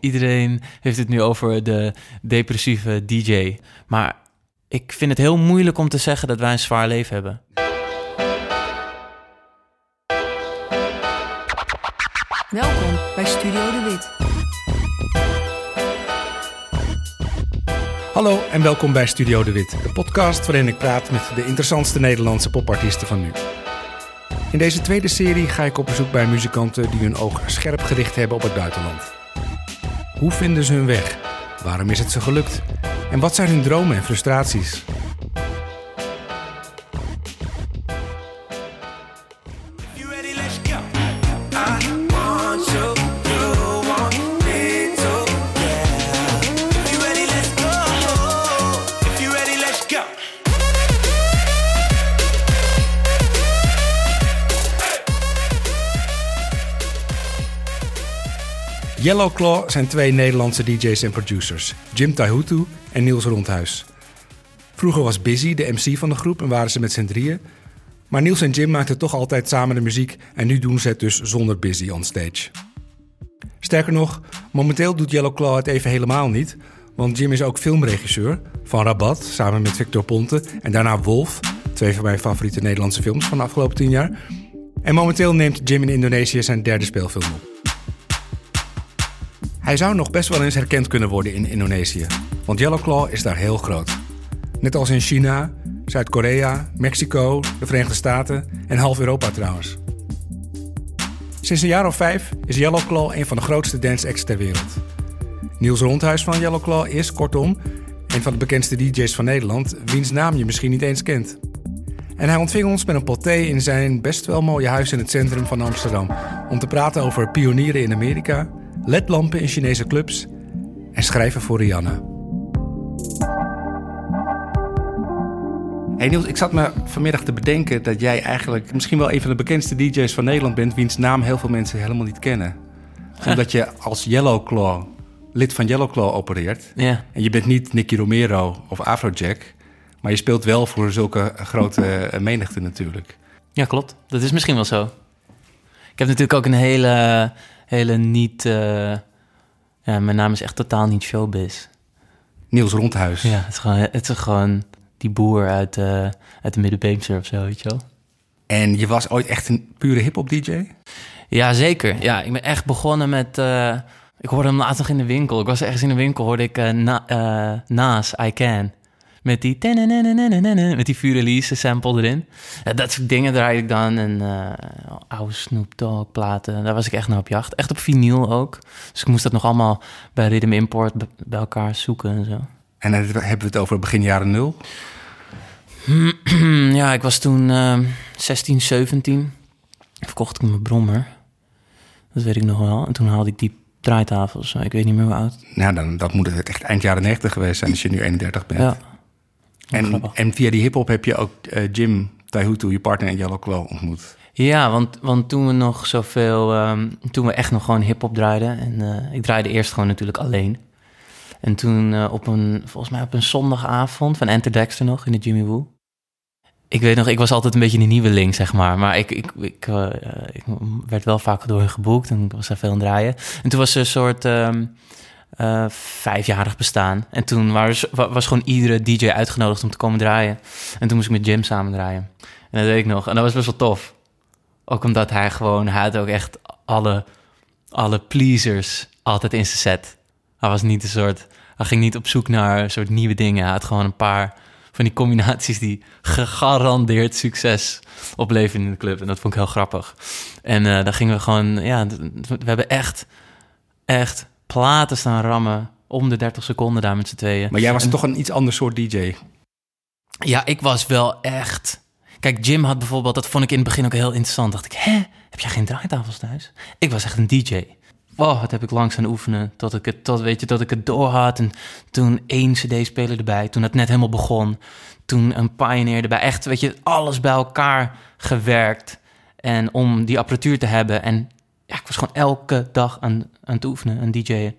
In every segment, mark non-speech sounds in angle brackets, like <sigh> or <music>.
Iedereen heeft het nu over de depressieve DJ. Maar ik vind het heel moeilijk om te zeggen dat wij een zwaar leven hebben. Welkom bij Studio De Wit. Hallo en welkom bij Studio De Wit, de podcast waarin ik praat met de interessantste Nederlandse popartiesten van nu. In deze tweede serie ga ik op bezoek bij muzikanten die hun oog scherp gericht hebben op het buitenland. Hoe vinden ze hun weg? Waarom is het ze gelukt? En wat zijn hun dromen en frustraties? Yellow Claw zijn twee Nederlandse DJ's en producers, Jim Taihutu en Niels Rondhuis. Vroeger was Busy de MC van de groep en waren ze met z'n drieën. Maar Niels en Jim maakten toch altijd samen de muziek en nu doen ze het dus zonder Busy on stage. Sterker nog, momenteel doet Yellow Claw het even helemaal niet, want Jim is ook filmregisseur van Rabat samen met Victor Ponte en daarna Wolf, twee van mijn favoriete Nederlandse films van de afgelopen tien jaar. En momenteel neemt Jim in Indonesië zijn derde speelfilm op. Hij zou nog best wel eens herkend kunnen worden in Indonesië, want Yellow Claw is daar heel groot. Net als in China, Zuid-Korea, Mexico, de Verenigde Staten en half Europa trouwens. Sinds een jaar of vijf is Yellow Claw een van de grootste dance acts ter wereld. Niels Rondhuis van Yellow Claw is, kortom, een van de bekendste DJ's van Nederland, wiens naam je misschien niet eens kent. En hij ontving ons met een pot thee in zijn best wel mooie huis in het centrum van Amsterdam. Om te praten over pionieren in Amerika, ledlampen in Chinese clubs en schrijven voor Rihanna. Hey Niels, ik zat me vanmiddag te bedenken dat jij eigenlijk misschien wel een van de bekendste DJ's van Nederland bent, wiens naam heel veel mensen helemaal niet kennen. <laughs> Omdat je als Yellow Claw, lid van Yellow Claw opereert. Ja. En je bent niet Nicky Romero of Afrojack, maar je speelt wel voor zulke grote eh, menigte natuurlijk. Ja, klopt. Dat is misschien wel zo. Ik heb natuurlijk ook een hele, hele niet... eh, ja, mijn naam is echt totaal niet showbiz. Niels Rondhuis. Ja, het is gewoon, het is gewoon die boer uit, eh, uit de Middenbeemster of zo, weet je wel. En je was ooit echt een pure hip-hop DJ? Ja, zeker. Ja, ik ben echt begonnen met... eh, ik hoorde hem laatst nog in de winkel. Ik was ergens in de winkel, hoorde ik na, eh, Naas, I Can. Met die... Met die Furelise sample erin. Dat soort dingen draaide ik dan. En eh, oude Snoop Dogg platen. Daar was ik echt naar op jacht. Echt op vinyl ook. Dus ik moest dat nog allemaal bij Rhythm Import bij elkaar zoeken en zo. En dan hebben we het over begin jaren nul. <clears throat> ja, ik was toen eh, 16, 17. Verkocht ik mijn brommer. Dat weet ik nog wel. En toen haalde ik die draaitafel of zo. Ik weet niet meer hoe oud. Nou, dan, dat moet het echt eind jaren 90 geweest zijn als je nu 31 bent. Ja. En, en via die hip-hop heb je ook eh, Jim Taihutu, je partner in Yellow Claw, ontmoet. Ja, want, want toen we nog zoveel... ehm, toen we echt nog gewoon hip-hop draaiden. En eh, ik draaide eerst gewoon natuurlijk alleen. En toen eh, op een... Volgens mij op een zondagavond van Enter Dexter nog in de Jimmy Woo. Ik weet nog, ik was altijd een beetje een nieuweling, zeg maar. Maar ik, ik, ik, ik werd wel vaak door hen geboekt en ik was daar veel aan het draaien. En toen was er een soort ehm, eh, vijfjarig bestaan. En toen was, wa- was gewoon iedere DJ uitgenodigd om te komen draaien. En toen moest ik met Jim samen draaien. En dat weet ik nog. En dat was best wel tof. Ook omdat hij gewoon, hij had ook echt alle, alle pleasers altijd in zijn set. Hij was niet een soort, hij ging niet op zoek naar een soort nieuwe dingen. Hij had gewoon een paar van die combinaties die gegarandeerd succes opleveren in de club. En dat vond ik heel grappig. En eh dan gingen we gewoon, ja, we hebben echt, echt platen staan rammen om de 30 seconden daar met z'n tweeën. Maar jij was En- toch een iets ander soort DJ. ja, ik was wel echt. Kijk, Jim had bijvoorbeeld, dat vond ik in het begin ook heel interessant. Dacht ik, hè, heb jij geen draaitafels thuis? Ik was echt een DJ. Oh, wat heb ik langs aan oefenen. Tot ik het, tot, weet je, tot ik het door had. En toen één CD-speler erbij. Toen het net helemaal begon. Toen een Pioneer erbij. Echt, weet je, alles bij elkaar gewerkt. En om die apparatuur te hebben. En ja, ik was gewoon elke dag aan, aan het oefenen, aan DJ'en.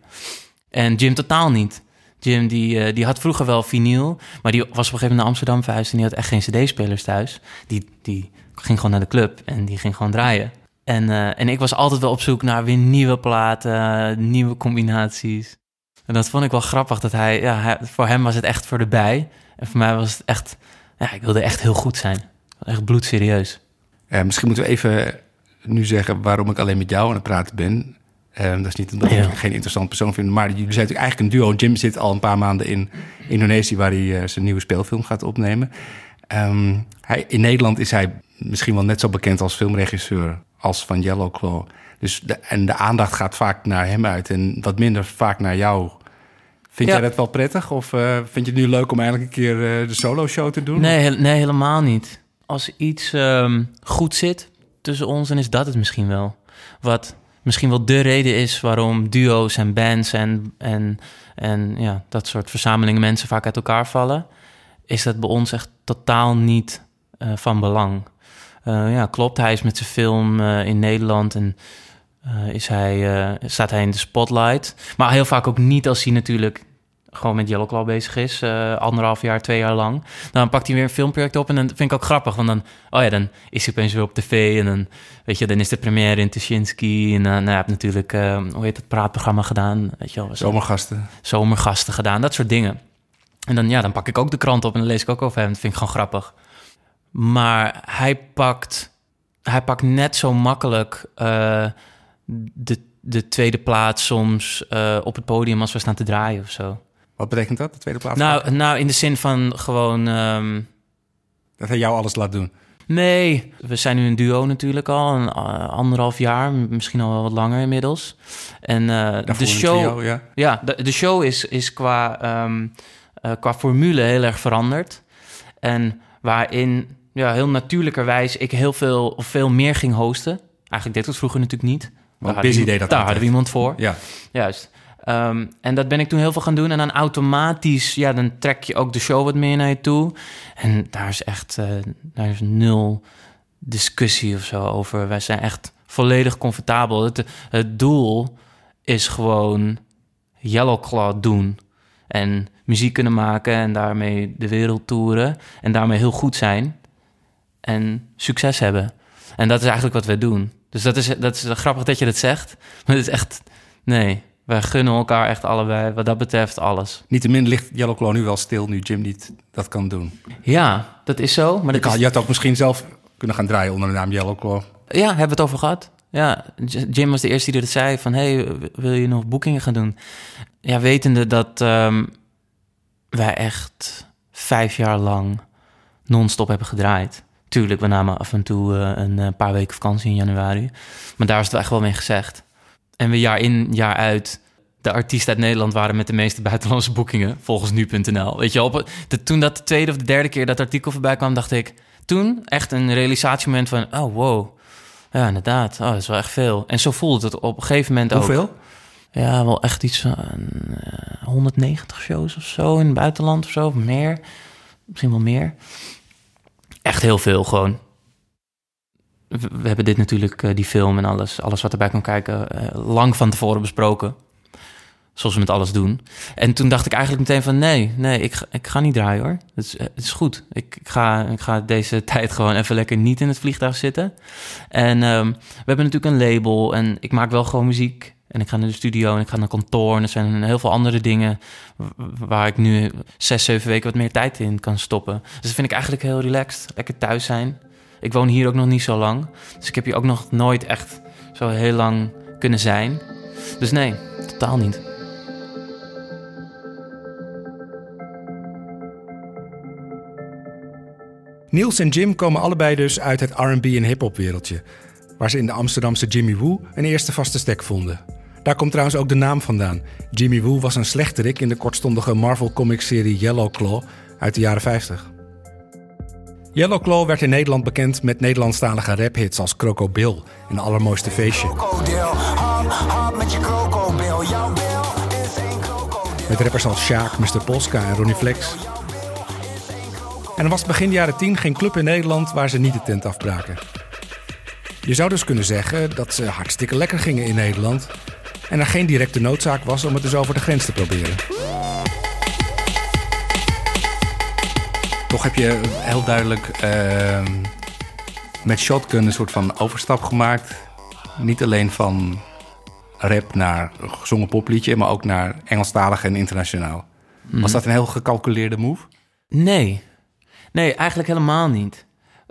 En Jim totaal niet. Jim die, eh, die had vroeger wel vinyl, maar die was op een gegeven moment naar Amsterdam verhuisd en die had echt geen cd-spelers thuis. Die, die ging gewoon naar de club en die ging gewoon draaien. En, eh, en ik was altijd wel op zoek naar weer nieuwe platen, nieuwe combinaties. En dat vond ik wel grappig, dat hij, ja, voor hem was het echt voor de bij. En voor mij was het echt, ja, ik wilde echt heel goed zijn. Echt bloedserieus. Eh, misschien moeten we even nu zeggen waarom ik alleen met jou aan het praten ben. Eh, dat is niet omdat Ja. ik geen interessant persoon vind, maar jullie zijn natuurlijk eigenlijk een duo. Jim zit al een paar maanden in Indonesië, waar hij eh, zijn nieuwe speelfilm gaat opnemen. Ehm, hij, in Nederland is hij misschien wel net zo bekend als filmregisseur als van Yellow Claw. Dus de, en de aandacht gaat vaak naar hem uit en wat minder vaak naar jou. Vind Ja. jij dat wel prettig? Of eh, vind je het nu leuk om eigenlijk een keer eh, de solo-show te doen? Nee, he- nee, helemaal niet. Als iets ehm, goed zit tussen ons, dan is dat het misschien wel. Wat misschien wel de reden is waarom duo's en bands en, en, en ja, dat soort verzamelingen mensen vaak uit elkaar vallen, is dat bij ons echt totaal niet eh, van belang. Eh, ja, klopt. Hij is met zijn film eh, in Nederland en is hij, staat hij in de spotlight. Maar heel vaak ook niet als hij natuurlijk gewoon met Yellow Claw bezig is. eh, anderhalf jaar, twee jaar lang. Dan pakt hij weer een filmproject op en dan vind ik ook grappig. Want dan, oh ja, dan is hij opeens weer op tv. En dan, weet je, dan is de première in Tuschinski. En dan nou, hij heeft natuurlijk, eh, hoe heet het, praatprogramma gedaan. Weet je wel, Zomergasten. zomergasten gedaan, dat soort dingen. En dan, ja, dan pak ik ook de krant op en dan lees ik ook over hem. Dat vind ik gewoon grappig. Maar hij pakt, hij pakt net zo makkelijk eh, de, de tweede plaats soms eh, op het podium als we staan te draaien of zo. Wat betekent dat, de tweede plaats? Nou, nou, in de zin van gewoon... ehm, Dat hij jou alles laat doen. Nee, we zijn nu een duo natuurlijk al, een eh, anderhalf jaar, misschien al wel wat langer inmiddels. En eh, de show, trio, ja. ja, de, de show is, is qua, ehm, eh, qua formule heel erg veranderd. En waarin ja, heel natuurlijkerwijs ik heel veel of veel meer ging hosten. Eigenlijk deed ik het vroeger natuurlijk niet. Daar hadden Busy deed dat Daar hadden we iemand voor. Ja. Juist. Ehm, en dat ben ik toen heel veel gaan doen. En dan automatisch, ja, dan trek je ook de show wat meer naar je toe. En daar is echt, eh, daar is nul discussie of zo over. Wij zijn echt volledig comfortabel. Het, het doel is gewoon Yellow Claw doen. En muziek kunnen maken en daarmee de wereld toeren. En daarmee heel goed zijn. En succes hebben. En dat is eigenlijk wat wij doen. Dus dat is, dat is grappig dat je dat zegt. Maar het is echt... Nee, wij gunnen elkaar echt allebei, wat dat betreft, alles. Niettemin ligt Yellow Claw nu wel stil, nu Jim niet dat kan doen. Ja, dat is zo. Maar Je, dat is, je had ook misschien zelf kunnen gaan draaien onder de naam Yellow Claw. Ja, hebben we het over gehad. Ja, Jim was de eerste die dat zei van... hey, wil je nog boekingen gaan doen? Ja, wetende dat ehm, wij echt vijf jaar lang non-stop hebben gedraaid. Tuurlijk, we namen af en toe eh, een eh, paar weken vakantie in januari. Maar daar is het echt wel mee gezegd. En we jaar in, jaar uit... de artiesten uit Nederland waren met de meeste buitenlandse boekingen... volgens nu.nl. Weet je, op, de, toen dat de tweede of de derde keer dat artikel voorbij kwam... dacht ik, toen echt een realisatiemoment van... oh, wow, ja, inderdaad. Oh, dat is wel echt veel. En zo voelde het op een gegeven moment ook. Hoeveel? Ja, wel echt iets van eh, 190 shows of zo in het buitenland of zo. Of meer. Misschien wel meer. Echt heel veel gewoon. We, hebben dit natuurlijk, eh, die film en alles, alles wat erbij kan kijken, eh, lang van tevoren besproken. Zoals we met alles doen. En toen dacht ik eigenlijk meteen van nee, nee, ik, ik ga niet draaien hoor. Het is, het is goed. Ik, ik, ga, ik ga deze <laughs> tijd gewoon even lekker niet in het vliegtuig zitten. En ehm, we hebben natuurlijk een label en ik maak wel gewoon muziek. En ik ga naar de studio en ik ga naar kantoor. En er zijn heel veel andere dingen waar ik nu zes, zeven weken wat meer tijd in kan stoppen. Dus dat vind ik eigenlijk heel relaxed. Lekker thuis zijn. Ik woon hier ook nog niet zo lang. Dus ik heb hier ook nog nooit echt zo heel lang kunnen zijn. Dus nee, totaal niet. Niels en Jim komen allebei dus uit het R&B en hip-hop wereldje, waar ze in de Amsterdamse Jimmy Woo een eerste vaste stek vonden. Daar komt trouwens ook de naam vandaan. Jimmy Woo was een slechterik in de kortstondige Marvel Comics serie Yellow Claw uit de jaren 50. Yellow Claw werd in Nederland bekend met Nederlandstalige raphits als Croco Bill en Allermooiste Feestje. met rappers als Sjaak, Mr. Polska en Ronnie Flex. En er was begin jaren 10 geen club in Nederland waar ze niet de tent afbraken. Je zou dus kunnen zeggen dat ze hartstikke lekker gingen in Nederland. En er geen directe noodzaak was om het dus over de grens te proberen. Toch heb je heel duidelijk ehm, met Shotgun een soort van overstap gemaakt Niet alleen van rap naar gezongen popliedje, maar ook naar Engelstalig en internationaal. Was dat een heel gecalculeerde move? Nee. Nee, eigenlijk helemaal niet.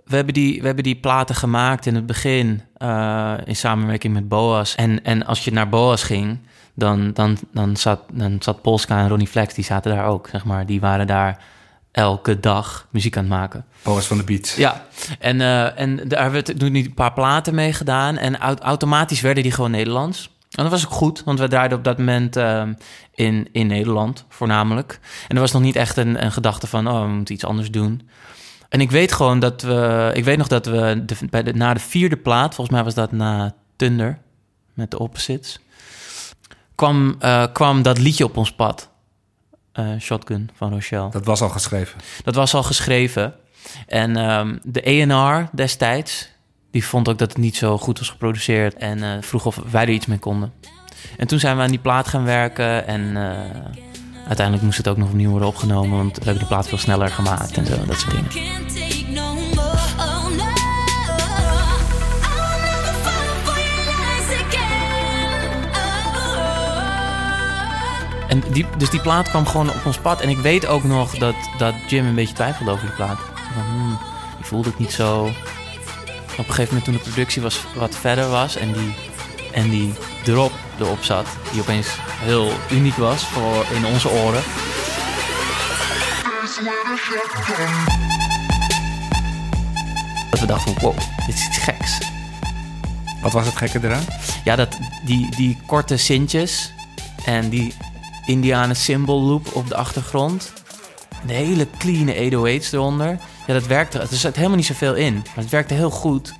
We hebben die, we hebben die platen gemaakt in het begin eh, in samenwerking met Boas. En, en als je naar Boas ging, dan, dan, dan, zat, dan zat Polska en Ronnie Flex, die zaten daar ook, zeg maar. Die waren daar elke dag muziek aan het maken. Boas van de Beats. Ja, en, eh, en daar hebben we toen een paar platen mee gedaan. En au- automatisch werden die gewoon Nederlands. En dat was ook goed, want we draaiden op dat moment ehm, in, in Nederland voornamelijk. En er was nog niet echt een, een gedachte van, oh, we moeten iets anders doen. En ik weet gewoon dat we... Ik weet nog dat we de, bij de, na de vierde plaat, volgens mij was dat na Thunder, met de Opposites... kwam, eh, kwam dat liedje op ons pad. Eh, Shotgun van Rochelle. Dat was al geschreven. Dat was al geschreven. En ehm, de ENR destijds, die vond ook dat het niet zo goed was geproduceerd. En eh, vroeg of wij er iets mee konden. En toen zijn we aan die plaat gaan werken. En eh, uiteindelijk moest het ook nog opnieuw worden opgenomen. Want we hebben de plaat veel sneller gemaakt en zo, dat soort dingen. En die, dus die plaat kwam gewoon op ons pad. En ik weet ook nog dat, dat Jim een beetje twijfelde over die plaat. Van, hmm, die voelde ik niet zo. Op een gegeven moment toen de productie was, wat verder was en die, en die drop erop zat, die opeens heel uniek was voor in onze oren. Dat we dachten, wow, dit is iets geks. Wat was het gekke eraan? Ja, dat, die, die korte sintjes en die Indianen symbol loop op de achtergrond. De hele clean 808's eronder. Ja, dat werkte. Er zat helemaal niet zoveel in. Maar het werkte heel goed.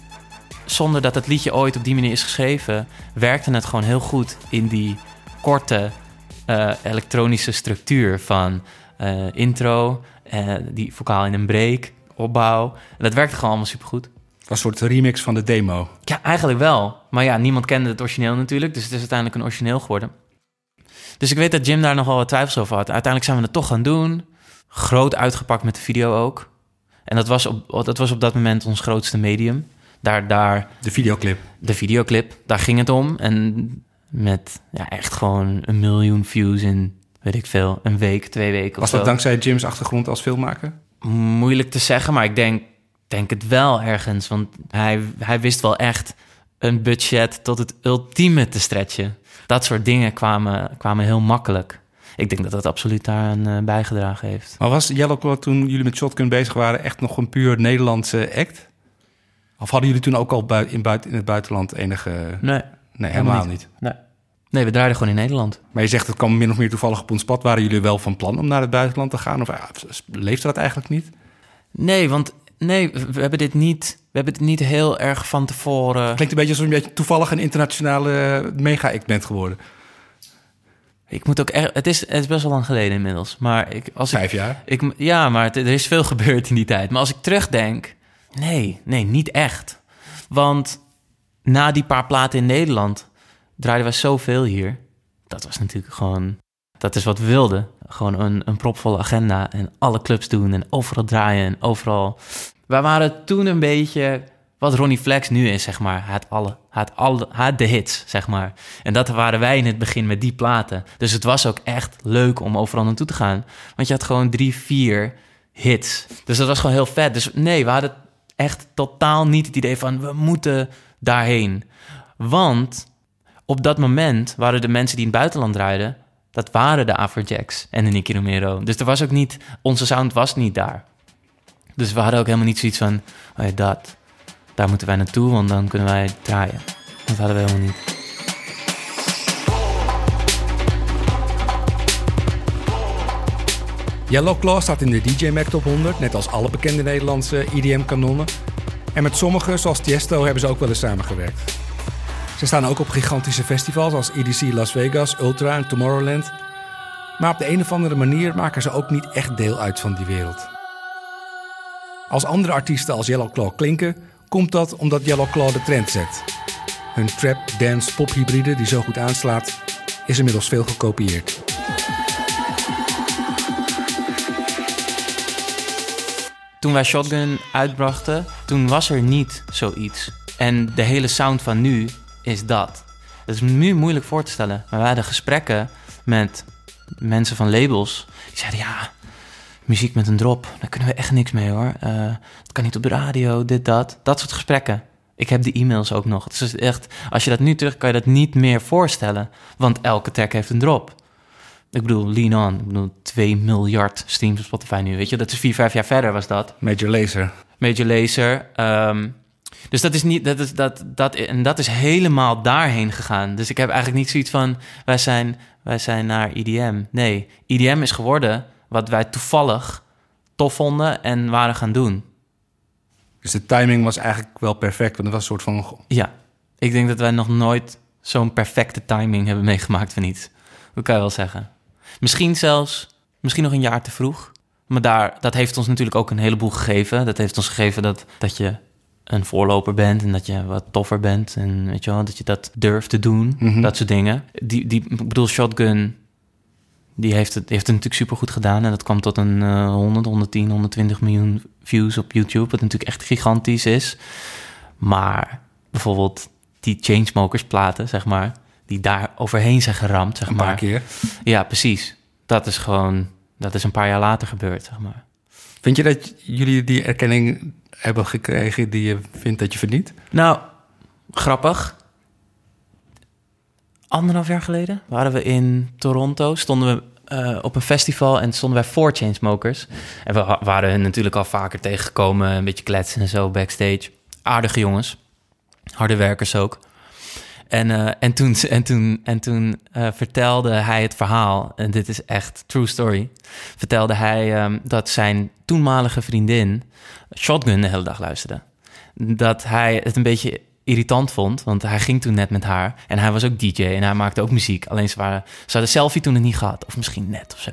Zonder dat het liedje ooit op die manier is geschreven, werkte het gewoon heel goed in die korte eh, elektronische structuur van eh, intro, eh, die vocaal in een break, opbouw. En dat werkte gewoon allemaal supergoed. Een soort remix van de demo. Ja, eigenlijk wel. Maar ja, niemand kende het origineel natuurlijk. Dus het is uiteindelijk een origineel geworden. Dus ik weet dat Jim daar nog wel wat twijfels over had. Uiteindelijk zijn we het toch gaan doen. Groot uitgepakt met de video ook. En dat was op dat, was op dat moment ons grootste medium. Daar, daar, De videoclip. de videoclip, daar ging het om. En met ja, echt gewoon een miljoen views in, weet ik veel, een week, twee weken Was dat zo. dankzij Jim's achtergrond als filmmaker? Moeilijk te zeggen, maar ik denk, denk het wel ergens. Want hij, hij wist wel echt een budget tot het ultieme te stretchen. Dat soort dingen kwamen, kwamen heel makkelijk. Ik denk dat dat absoluut daar aan eh, bijgedragen heeft. Maar was Yellow Claw toen jullie met Shotgun bezig waren echt nog een puur Nederlandse act? Of hadden jullie toen ook al bui- in, buiten, in het buitenland enige... Nee, Nee, helemaal niet. Nee. nee, we draaiden gewoon in Nederland. Maar je zegt het kwam min of meer toevallig op ons pad. Waren jullie wel van plan om naar het buitenland te gaan? Of ah, leefde dat eigenlijk niet? Nee, want nee, we hebben dit niet, we hebben het niet heel erg van tevoren. Klinkt een beetje alsof je toevallig een internationale mega-act bent geworden. Ik moet ook echt, het is, het is best wel lang geleden inmiddels. Maar ik, als ik, Vijf jaar. Ik, ja, maar het- er is veel <laughs> gebeurd in die tijd. Maar als ik terugdenk, nee, nee, niet echt. Want na die paar platen in Nederland draaiden we zoveel hier. Dat was natuurlijk gewoon, dat is wat we wilden. Gewoon een, een propvolle agenda en alle clubs doen en overal draaien en overal. Wij waren toen een beetje wat Ronnie Flex nu is, zeg maar. Hij had, alle, had, alle, had de hits, zeg maar. En dat waren wij in het begin met die platen. Dus het was ook echt leuk om overal naartoe te gaan. Want je had gewoon drie, vier hits. Dus dat was gewoon heel vet. Dus nee, we hadden echt totaal niet het idee van... we moeten daarheen. Want op dat moment waren de mensen die in het buitenland draaiden... dat waren de Afrojacks en de Nicky Romero. Dus er was ook niet... onze sound was niet daar. Dus we hadden ook helemaal niet zoiets van... Oh ja, dat, daar moeten wij naartoe, want dan kunnen wij draaien. Dat hadden we helemaal niet. Yellow Claw staat in de DJ Mag Top 100, net als alle bekende Nederlandse EDM-kanonnen. En met sommigen, zoals Tiesto, hebben ze ook wel eens samengewerkt. Ze staan ook op gigantische festivals als EDC Las Vegas, Ultra en Tomorrowland. Maar op de een of andere manier maken ze ook niet echt deel uit van die wereld. Als andere artiesten als Yellow Claw klinken, komt dat omdat Yellow Claw de trend zet. Hun trap, dance, pop hybride die zo goed aanslaat, is inmiddels veel gekopieerd. Toen wij Shotgun uitbrachten, toen was er niet zoiets. En de hele sound van nu is dat. Dat is nu moeilijk voor te stellen. Maar wij hadden gesprekken met mensen van labels. Die zeiden, ja, muziek met een drop, daar kunnen we echt niks mee hoor. Eh, het kan niet op de radio, dit, dat. Dat soort gesprekken. Ik heb die e-mails ook nog. Het is dus echt, als je dat nu terug, kan je dat niet meer voorstellen. Want elke track heeft een drop. Ik bedoel, Lean On. Ik bedoel, 2 miljard streams op Spotify nu, weet je. Dat is vier, vijf jaar verder was dat. Major Lazer. Major Lazer. ehm, dus dat is niet, dat is, dat, dat, en dat is helemaal daarheen gegaan. Dus ik heb eigenlijk niet zoiets van, wij zijn, wij zijn naar IDM. Nee, IDM is geworden wat wij toevallig tof vonden en waren gaan doen. Dus de timing was eigenlijk wel perfect. Want het was een soort van... Ja, ik denk dat wij nog nooit zo'n perfecte timing hebben meegemaakt van iets. Dat kan je wel zeggen. Misschien zelfs, misschien nog een jaar te vroeg. Maar daar, dat heeft ons natuurlijk ook een heleboel gegeven. Dat heeft ons gegeven dat, dat je een voorloper bent en dat je wat toffer bent. En weet je wel, dat je dat durft te doen. Mhm. Dat soort dingen. Die, die, ik bedoel, Shotgun, die heeft het, die heeft het natuurlijk supergoed gedaan. En dat kwam tot een eh 100, 110, 120 miljoen views op YouTube. Wat natuurlijk echt gigantisch is. Maar bijvoorbeeld die Chainsmokers platen, zeg maar... die daar overheen zijn geramd, zeg Een maar. paar keer. Ja, precies. Dat is gewoon... Dat is een paar jaar later gebeurd, zeg maar. Vind je dat jullie die erkenning hebben gekregen die je vindt dat je verdient? Nou, grappig. Anderhalf jaar geleden waren we in Toronto. Stonden we eh, op een festival en stonden wij voor Chainsmokers. En we wa- waren hun natuurlijk al vaker tegengekomen. Een beetje kletsen en zo backstage. Aardige jongens. Harde werkers ook. En, eh, en toen, en toen, en toen eh, vertelde hij het verhaal, en dit is echt true story. Vertelde hij ehm, dat zijn toenmalige vriendin Shotgun de hele dag luisterde. Dat hij het een beetje irritant vond, want hij ging toen net met haar. En hij was ook DJ en hij maakte ook muziek. Alleen ze, waren, ze hadden selfie toen het niet gehad, of misschien net of zo.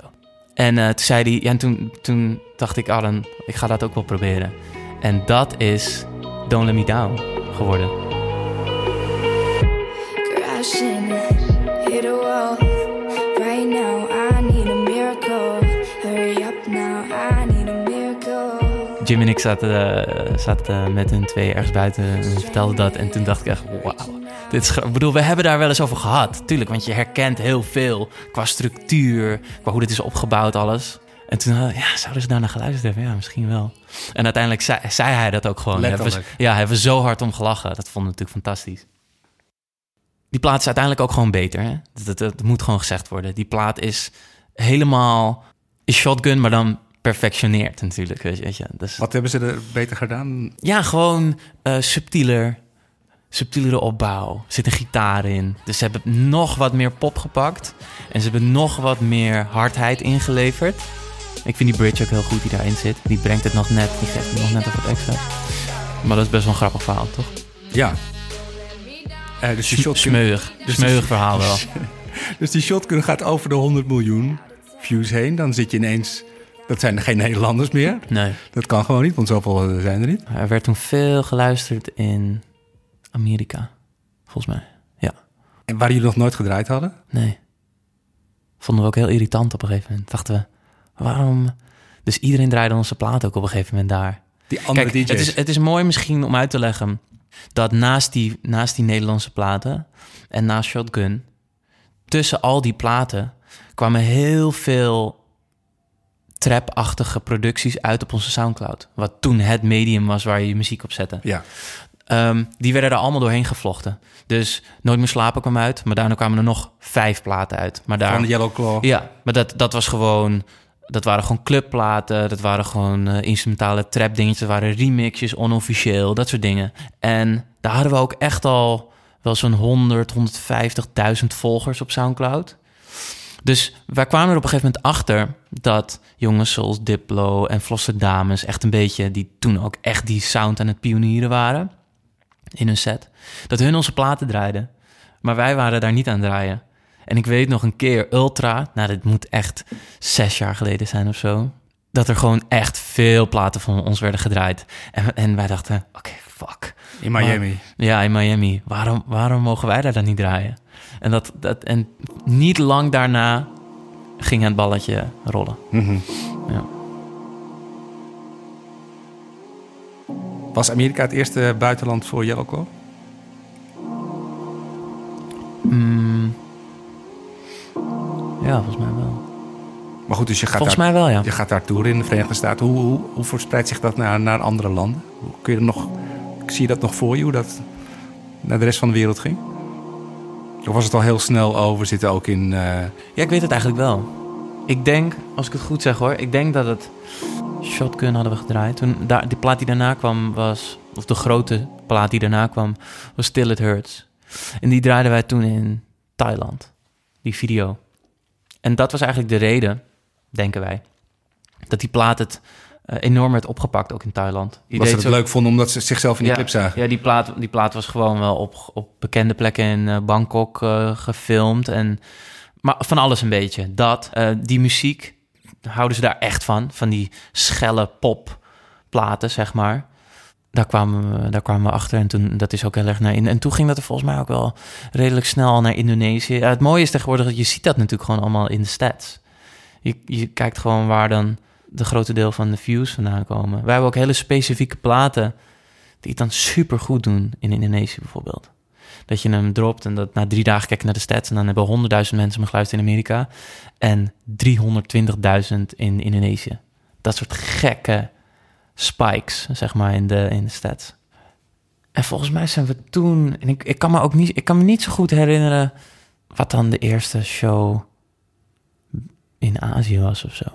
En eh, toen zei hij, ja, en toen, toen dacht ik, dan, ik ga dat ook wel proberen. En dat is Don't Let Me Down geworden. Jim en ik zaten, eh, zaten met hun twee ergens buiten en vertelden dat. En toen dacht ik echt, wauw. Dit is, ik bedoel, we hebben daar wel eens over gehad. Tuurlijk, want je herkent heel veel qua structuur, qua hoe dit is opgebouwd, alles. En toen, eh, ja, zouden ze daarna geluisterd hebben? Ja, misschien wel. En uiteindelijk zei, zei hij dat ook gewoon. Hebben we- Letterlijk. ja, hebben we zo hard om gelachen. Dat vonden we natuurlijk fantastisch. Die plaat is uiteindelijk ook gewoon beter. Hè? Dat, dat, dat moet gewoon gezegd worden. Die plaat is helemaal is shotgun, maar dan perfectioneerd natuurlijk. Weet je, weet je. Dus, Wat hebben ze er beter gedaan? ja, gewoon eh, subtieler. Subtielere opbouw. Er zit een gitaar in. Dus ze hebben nog wat meer pop gepakt. En ze hebben nog wat meer hardheid ingeleverd. Ik vind die bridge ook heel goed die daarin zit. Die brengt het nog net, die geeft het nog net wat extra. Maar dat is best wel een grappig verhaal, toch? Ja. Eh, dus, die shotgun, Smeuig. Dus- Smeuig verhaal wel. <laughs> dus die shotgun gaat over de 100 miljoen views heen. Dan zit je ineens... Dat zijn geen Nederlanders meer. Nee. Dat kan gewoon niet, want zoveel eh, zijn er niet. Er werd toen veel geluisterd in Amerika. Volgens mij. Ja. En waar jullie nog nooit gedraaid hadden? Nee. Vonden we ook heel irritant op een gegeven moment. Dachten we, waarom... Dus iedereen draaide onze plaat ook op een gegeven moment daar. Die andere Kijk, DJ's. het is, het is mooi misschien om uit te leggen... dat naast die, naast die Nederlandse platen en naast Shotgun... tussen al die platen kwamen heel veel trap-achtige producties uit op onze Soundcloud. Wat toen het medium was waar je je muziek op zette. Ja. Ehm, die werden er allemaal doorheen gevlochten. Dus Nooit meer slapen kwam uit, maar daarna kwamen er nog vijf platen uit. Maar daar, Van de Yellow Claw. ja, maar dat, dat was gewoon... Dat waren gewoon clubplaten, dat waren gewoon eh, instrumentale trap dingetjes, dat waren remixjes, onofficieel, dat soort dingen. En daar hadden we ook echt al wel zo'n 100, 150.000 volgers op Soundcloud. Dus wij kwamen er op een gegeven moment achter dat jongens zoals Diplo en Flosser Dames echt een beetje, die toen ook echt die sound aan het pionieren waren in hun set, dat hun onze platen draaiden. Maar wij waren daar niet aan het draaien. En ik weet nog een keer Ultra, nou dit moet echt zes jaar geleden zijn of zo, dat er gewoon echt veel platen van ons werden gedraaid. En, en wij dachten, oké, fuck. In Miami. Ja, in Miami. Waarom, waarom mogen wij daar dan niet draaien? En, dat, dat, en niet lang daarna ging het balletje rollen. Mhm. Ja. Was Amerika het eerste buitenland voor Claw? Mm. ja, volgens mij wel. Maar goed, dus je gaat, Volgens daar, mij wel, ja. je gaat daar toeren in de Verenigde Staten. Hoe, hoe, hoe verspreidt zich dat naar, naar andere landen? Hoe kun je nog, zie je dat nog voor je, hoe dat naar de rest van de wereld ging? Of was het al heel snel over? Zitten ook in... eh, Ja, ik weet het eigenlijk wel. Ik denk, als ik het goed zeg hoor, ik denk dat het Shotgun hadden we gedraaid. Toen, daar, die plaat die daarna kwam was, of de grote plaat die daarna kwam, was Still It Hurts. En die draaiden wij toen in Thailand, die video. En dat was eigenlijk de reden, denken wij, dat die plaat het enorm werd opgepakt, ook in Thailand. Die was ze het zo- leuk vonden omdat ze zichzelf in die ja, clip zagen? Ja, die plaat, die plaat was gewoon wel op, op bekende plekken in eh, Bangkok eh, gefilmd. En, maar van alles een beetje. Dat, eh, die muziek, houden ze daar echt van. Van die schelle popplaten, zeg maar. Daar kwamen, we, daar kwamen we achter en toen, dat is ook heel erg naar in. En toen ging dat er volgens mij ook wel redelijk snel naar Indonesië. Ja, het mooie is tegenwoordig, dat je ziet dat natuurlijk gewoon allemaal in de stats. Je, je kijkt gewoon waar dan de grote deel van de views vandaan komen. Wij hebben ook hele specifieke platen die het dan super goed doen in Indonesië bijvoorbeeld. Dat je hem dropt en dat na drie dagen kijk je naar de stats en dan hebben honderdduizend mensen hem geluisterd in Amerika en 320.000 in Indonesië. Dat soort gekke spikes, zeg maar, in de, in de stats. En volgens mij zijn we toen, en ik, ik, kan me ook niet, ik kan me niet zo goed herinneren wat dan de eerste show in Azië was of zo.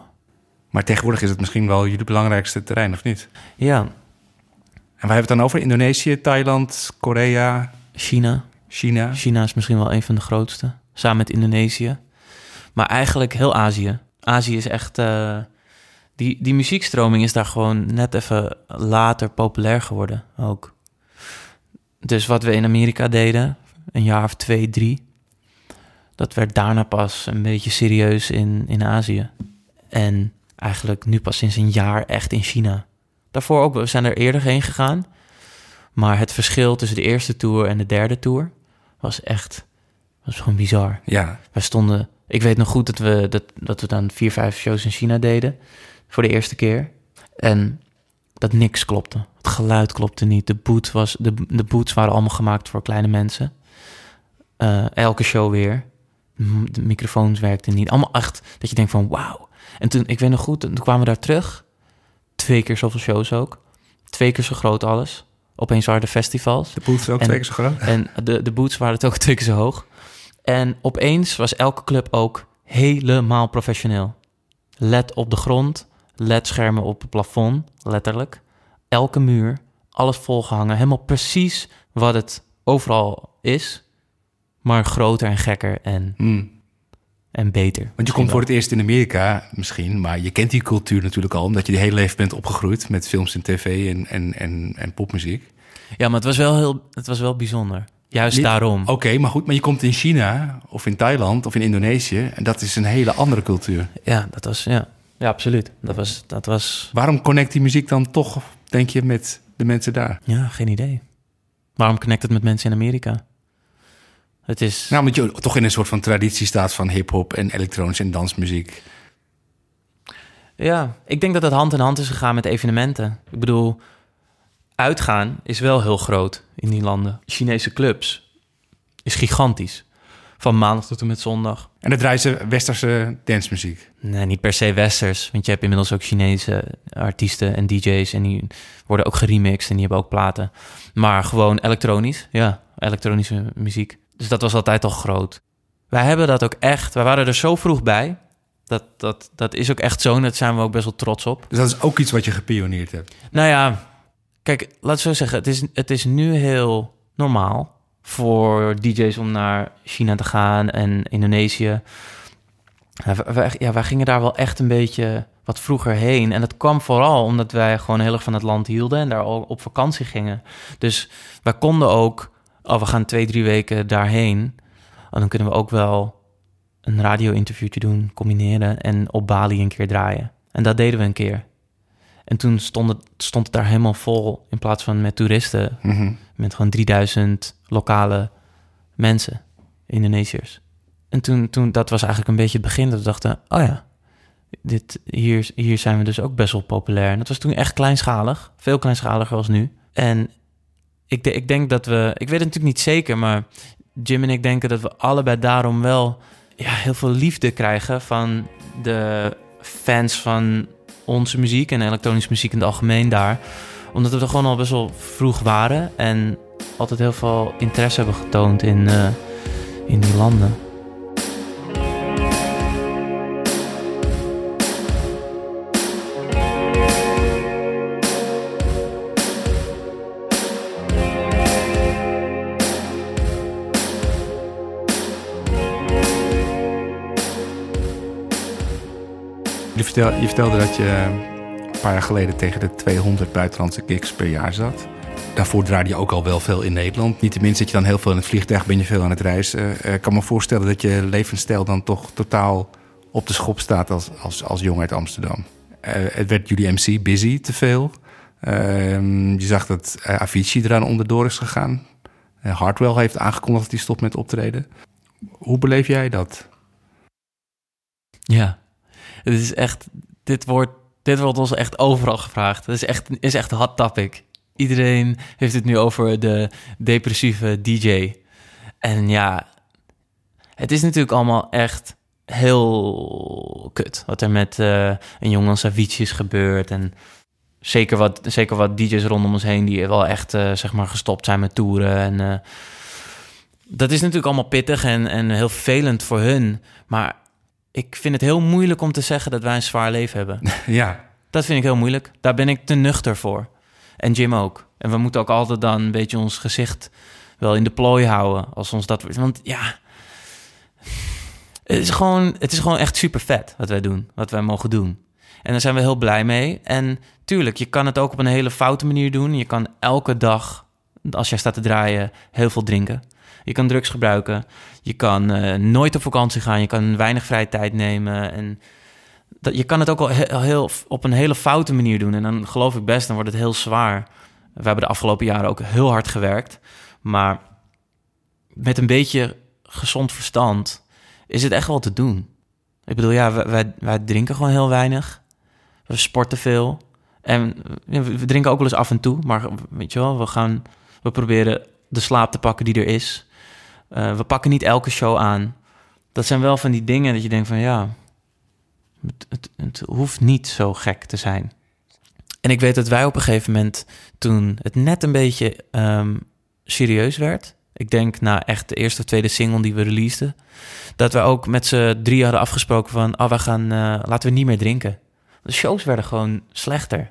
Maar tegenwoordig is het misschien wel jullie belangrijkste terrein, of niet? Ja, En waar hebben we het dan over? Indonesië, Thailand, Korea, China. China? China is misschien wel een van de grootste, samen met Indonesië. Maar eigenlijk heel Azië. Azië is echt. eh, die, die muziekstroming is daar gewoon net even later populair geworden ook. Dus wat we in Amerika deden, een jaar of twee, drie, dat werd daarna pas een beetje serieus in, in Azië. En eigenlijk nu pas sinds een jaar echt in China. Daarvoor ook, we zijn er eerder heen gegaan. Maar het verschil tussen de eerste tour en de derde tour was echt was gewoon bizar. Ja, Wij stonden, ik weet nog goed dat we, dat, dat we dan vier, vijf shows in China deden voor de eerste keer. En dat niks klopte. Het geluid klopte niet. De, boot was, de, de boots waren allemaal gemaakt voor kleine mensen. Eh, elke show weer. De microfoons werkten niet. Allemaal echt dat je denkt van wauw. En toen, ik weet nog goed, toen kwamen we daar terug. Twee keer zoveel shows ook. Twee keer zo groot alles. Opeens waren de festivals. de poet is ook En- twee keer zo groot. En de, de boots waren het ook <laughs> twee keer zo hoog. En opeens was elke club ook helemaal professioneel. LED op de grond, LED-schermen op het plafond, letterlijk. Elke muur, alles volgehangen. Helemaal precies wat het overal is, maar groter en gekker en, Hmm. En beter. Want je komt voor het eerst in Amerika misschien, maar je kent die cultuur natuurlijk al, omdat je de hele leven bent opgegroeid met films en tv en, en, en, en popmuziek. Ja, maar het was wel, heel, het was wel bijzonder. Juist Niet- daarom. Oké, maar goed, maar je komt in China of in Thailand of in Indonesië en dat is een hele andere cultuur. Ja, dat was, ja. Ja, absoluut. Dat was, dat was Waarom connect die muziek dan toch, denk je, met de mensen daar? Ja, geen idee. Waarom connect het met mensen in Amerika? Het is... Nou, omdat je toch in een soort van traditie staat van hip-hop en elektronische en dansmuziek. Ja, ik denk dat het hand in hand is gegaan met evenementen. Ik bedoel, uitgaan is wel heel groot in die landen. Chinese clubs is gigantisch. Van maandag tot en met zondag. En dan draaien ze westerse dancemuziek. Nee, niet per se westers. Want je hebt inmiddels ook Chinese artiesten en DJ's. En die worden ook geremixed en die hebben ook platen. Maar gewoon elektronisch. Ja, elektronische muziek. Dus dat was altijd al groot. Wij hebben dat ook echt. Wij waren er zo vroeg bij. Dat, dat, dat is ook echt zo. En daar zijn we ook best wel trots op. Dus dat is ook iets wat je gepioneerd hebt. Nou ja, kijk, laat ik zo zeggen. Het is, het is nu heel normaal voor DJ's om naar China te gaan en Indonesië. Wij, ja, wij gingen daar wel echt een beetje wat vroeger heen. En dat kwam vooral omdat wij gewoon heel erg van het land hielden en daar al op vakantie gingen. Dus wij konden ook, oh, we gaan twee, drie weken daarheen. En dan kunnen we ook wel een radio-interviewtje doen, combineren en op Bali een keer draaien. En dat deden we een keer. En toen stond het, stond het daar helemaal vol in plaats van met toeristen. Mhm. Met gewoon 3000 lokale mensen, Indonesiërs. En toen, toen, dat was eigenlijk een beetje het begin dat we dachten, oh ja, dit, hier, hier zijn we dus ook best wel populair. En dat was toen echt kleinschalig, veel kleinschaliger als nu. En ik, ik denk dat we, ik weet het natuurlijk niet zeker, maar Jim en ik denken dat we allebei daarom wel ja, heel veel liefde krijgen van de fans van onze muziek en elektronische muziek in het algemeen daar. Omdat we er gewoon al best wel vroeg waren en altijd heel veel interesse hebben getoond in, eh, in die landen. Vertel, je vertelde dat je een paar jaar geleden tegen de 200 buitenlandse gigs per jaar zat. Daarvoor draaide je ook al wel veel in Nederland. Niet tenminste dat je dan heel veel in het vliegtuig ben je veel aan het reizen. Eh, Ik kan me voorstellen dat je levensstijl dan toch totaal op de schop staat als, als, als jong uit Amsterdam. Eh, het werd jullie MC busy te veel. Ehm, je zag dat eh, Avicii eraan onderdoor is gegaan. Eh, Hardwell heeft aangekondigd dat hij stopt met optreden. Hoe beleef jij dat? Ja, het is echt, dit wordt, dit wordt ons echt overal gevraagd. Het is echt, is echt een hot topic. Iedereen heeft het nu over de depressieve DJ. En ja, het is natuurlijk allemaal echt heel kut. Wat er met eh, een jongen als is gebeurd. En zeker wat, zeker wat DJ's rondom ons heen die wel echt eh, zeg maar gestopt zijn met toeren. En eh, dat is natuurlijk allemaal pittig en, en heel vervelend voor hun. Maar ik vind het heel moeilijk om te zeggen dat wij een zwaar leven hebben. <laughs> ja, Dat vind ik heel moeilijk. Daar ben ik te nuchter voor. En Jim ook. En we moeten ook altijd dan een beetje ons gezicht wel in de plooi houden. Als ons dat. Want ja. Het is gewoon, het is gewoon echt super vet wat wij doen. Wat wij mogen doen. En daar zijn we heel blij mee. En tuurlijk, je kan het ook op een hele foute manier doen. Je kan elke dag, als jij staat te draaien, heel veel drinken. Je kan drugs gebruiken. Je kan eh, nooit op vakantie gaan. Je kan weinig vrije tijd nemen. En dat, je kan het ook al heel, heel, op een hele foute manier doen. En dan geloof ik best, dan wordt het heel zwaar. We hebben de afgelopen jaren ook heel hard gewerkt. Maar met een beetje gezond verstand is het echt wel te doen. Ik bedoel, ja, wij, wij, drinken gewoon heel weinig. We sporten veel. En we drinken ook wel eens af en toe. Maar weet je wel, we gaan... We proberen de slaap te pakken die er is. Eh, we pakken niet elke show aan. Dat zijn wel van die dingen dat je denkt van ja... Het, het, hoeft niet zo gek te zijn. En ik weet dat wij op een gegeven moment, toen het net een beetje ehm, serieus werd, ik denk na echt de eerste of tweede single die we releaseden, dat we ook met z'n drie hadden afgesproken van, oh, we gaan, eh, laten we niet meer drinken. De shows werden gewoon slechter.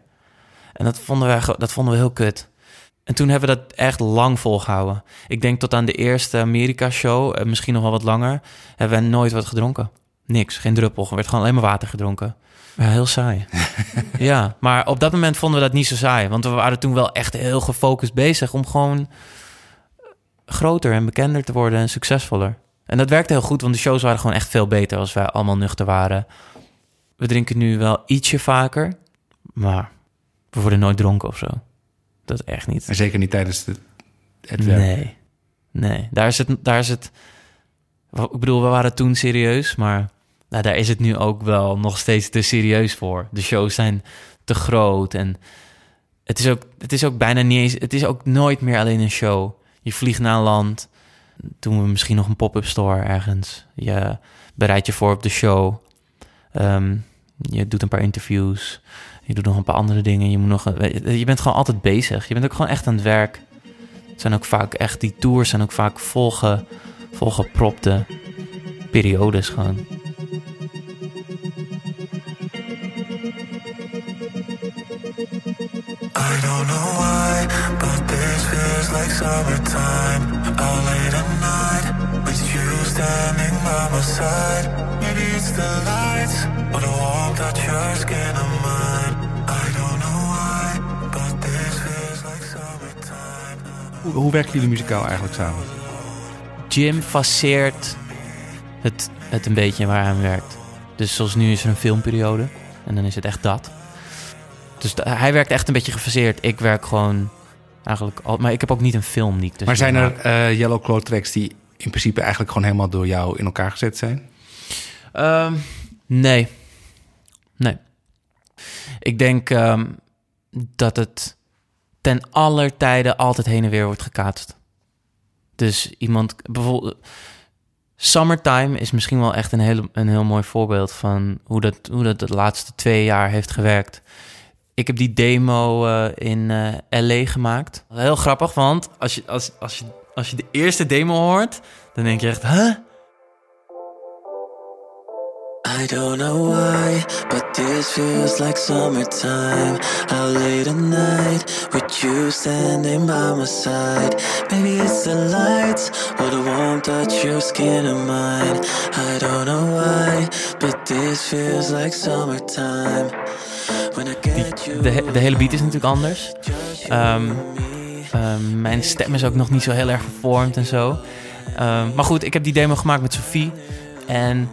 En dat vonden, ge- dat vonden we heel kut. En toen hebben we dat echt lang volgehouden. Ik denk tot aan de eerste Amerika-show, eh, misschien nog wel wat langer, hebben we nooit wat gedronken. Niks, geen druppel. Er werd gewoon alleen maar water gedronken. Ja, heel saai. <laughs> ja, maar op dat moment vonden we dat niet zo saai. Want we waren toen wel echt heel gefocust bezig om gewoon groter en bekender te worden en succesvoller. En dat werkte heel goed, want de shows waren gewoon echt veel beter als wij allemaal nuchter waren. We drinken nu wel ietsje vaker, maar we worden nooit dronken of zo. Dat echt niet. en zeker niet tijdens de, het werk. Nee, nee. Daar is het, daar is het. Ik bedoel, we waren toen serieus, maar nou, daar is het nu ook wel nog steeds te serieus voor. De shows zijn te groot en het is ook, het is ook bijna niet eens. Het is ook nooit meer alleen een show. Je vliegt naar een land, doen we misschien nog een pop-up store ergens. Je bereidt je voor op de show. Ehm, je doet een paar interviews. Je doet nog een paar andere dingen. Je, moet nog, je bent gewoon altijd bezig. Je bent ook gewoon echt aan het werk. Het zijn ook vaak echt, die tours zijn ook vaak volge, volgepropte periodes gewoon. I don't know why, but this feels like summertime. Out late at night, with you standing by my side. Maybe it's the lights, or the warmth that your skin and mine. Hoe, hoe werken jullie muzikaal eigenlijk samen? Jim faceert het, het een beetje waar hij aan werkt. Dus zoals nu is er een filmperiode. En dan is het echt dat. Dus hij werkt echt een beetje gefaseerd. Ik werk gewoon eigenlijk al... Maar ik heb ook niet een film die ik dus maar zijn er eh, Yellow Claw tracks die in principe eigenlijk gewoon helemaal door jou in elkaar gezet zijn? Ehm, nee. Nee. Ik denk ehm, dat het ten aller tijde altijd heen en weer wordt gekaatst. Dus iemand, bijvoorbeeld... Summertime is misschien wel echt een, hele, een heel mooi voorbeeld van hoe dat, hoe dat de laatste twee jaar heeft gewerkt. Ik heb die demo eh, in eh, LA gemaakt. Heel grappig, want als je, als, als, je, als je de eerste demo hoort, dan denk je echt, huh? I don't know why, but this feels like summertime. Out late at night, with you standing by my side. Maybe it's the lights, or the warmth touch your skin and mine. I don't know why, but this feels like summertime. When I get you, De, he- de hele beat is natuurlijk anders. Ehm, ehm, mijn stem is ook nog niet zo heel erg vervormd en zo. Ehm, maar goed, ik heb die demo gemaakt met Sophie. En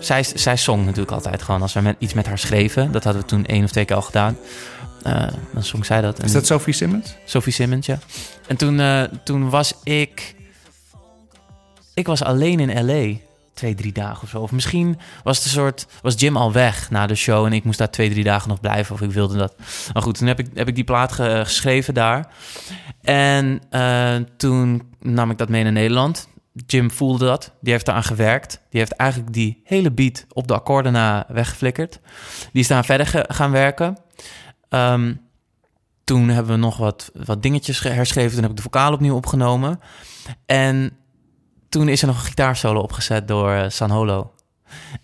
zij, zij zong natuurlijk altijd gewoon als we met, iets met haar schreven. Dat hadden we toen één of twee keer al gedaan. Eh, dan zong zij dat. En- Is dat Sophie Simmons? Sophie Simmons, ja. En toen, eh, toen was ik... Ik was alleen in L.A. Twee, drie dagen of zo. Of misschien was het een soort... Was Jim al weg na de show... en ik moest daar twee, drie dagen nog blijven. Of ik wilde dat. Maar goed, toen heb ik, heb ik die plaat ge- geschreven daar. En eh, toen nam ik dat mee naar Nederland. Jim voelde dat. Die heeft eraan gewerkt. Die heeft eigenlijk die hele beat op de akkoorden na weggeflikkerd. Die is daar verder gaan werken. Ehm, toen hebben we nog wat, wat dingetjes ge- herschreven. Toen heb ik de vocaal opnieuw opgenomen. En toen is er nog een gitaarsolo opgezet door eh, San Holo.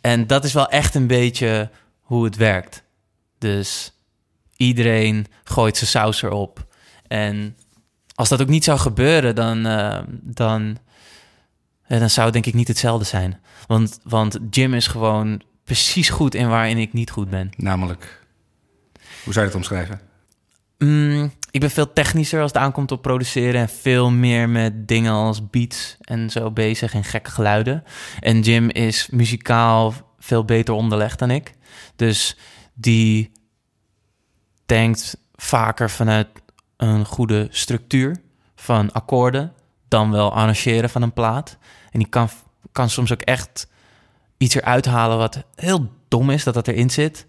En dat is wel echt een beetje hoe het werkt. Dus iedereen gooit zijn saus erop. En als dat ook niet zou gebeuren, dan, eh, dan, eh, dan zou het denk ik niet hetzelfde zijn. Want, want Jim is gewoon precies goed in waarin ik niet goed ben. Namelijk, hoe zou je dat omschrijven? Mm, ik ben veel technischer als het aankomt op produceren en veel meer met dingen als beats en zo bezig en gekke geluiden. En Jim is muzikaal veel beter onderlegd dan ik. Dus die denkt vaker vanuit een goede structuur van akkoorden dan wel arrangeren van een plaat. En die kan, kan soms ook echt iets eruit halen wat heel dom is dat dat erin zit.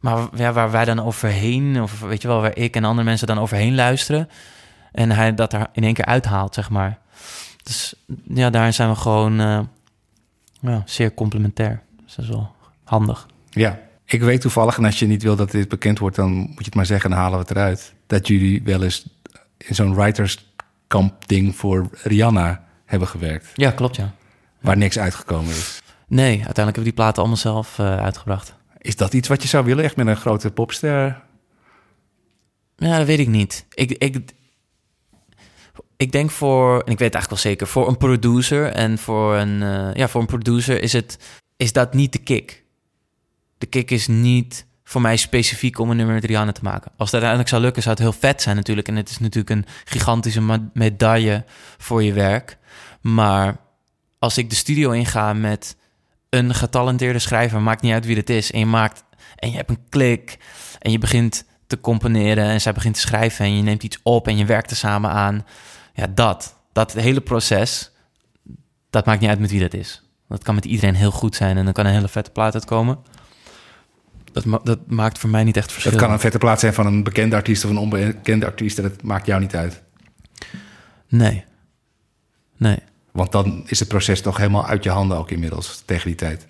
Maar ja, waar wij dan overheen, of weet je wel, waar ik en andere mensen dan overheen luisteren. En hij dat er in één keer uithaalt, zeg maar. Dus ja, daarin zijn we gewoon eh, ja, zeer complementair. Dus dat is wel handig. Ja, ik weet toevallig, en als je niet wil dat dit bekend wordt, dan moet je het maar zeggen, dan halen we het eruit. Dat jullie wel eens in zo'n writerskamp ding voor Rihanna hebben gewerkt. Ja, klopt, ja. Waar niks uitgekomen is. Nee, uiteindelijk hebben we die platen allemaal zelf eh, uitgebracht. Is dat iets wat je zou willen, echt met een grote popster? Ja, dat weet ik niet. Ik, ik, ik denk voor, en ik weet het eigenlijk wel zeker, voor een producer en voor een, eh, ja, voor een producer is, het, is dat niet de kick. De kick is niet voor mij specifiek om een nummer met Rihanna te maken. Als het uiteindelijk zou lukken, zou het heel vet zijn natuurlijk. En het is natuurlijk een gigantische medaille voor je werk. Maar als ik de studio inga met een getalenteerde schrijver, maakt niet uit wie het is, en je maakt en je hebt een klik en je begint te componeren en zij begint te schrijven en je neemt iets op en je werkt er samen aan. Ja, dat, dat hele proces, dat maakt niet uit met wie dat is. Dat kan met iedereen heel goed zijn en dan kan een hele vette plaat uitkomen. Dat, ma- dat maakt voor mij niet echt verschil. Dat kan een vette plaats zijn van een bekende artiest of een onbekende artiest. en Dat maakt jou niet uit. Nee. Nee. Want dan is het proces toch helemaal uit je handen ook inmiddels tegen die tijd.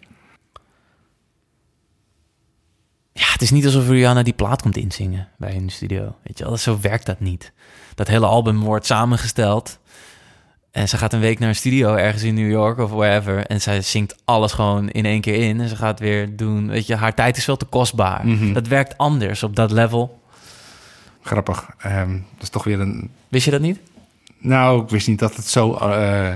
Ja, het is niet alsof Rihanna die plaat komt inzingen bij de studio. Weet je wel, zo werkt dat niet. Dat hele album wordt samengesteld. En ze gaat een week naar een studio ergens in New York of wherever. En zij zingt alles gewoon in één keer in. En ze gaat weer doen. Weet je, haar tijd is veel te kostbaar. Mhm. Dat werkt anders op dat level. Grappig. Ehm, dat is toch weer een... Wist je dat niet? Nou, ik wist niet dat het zo eh,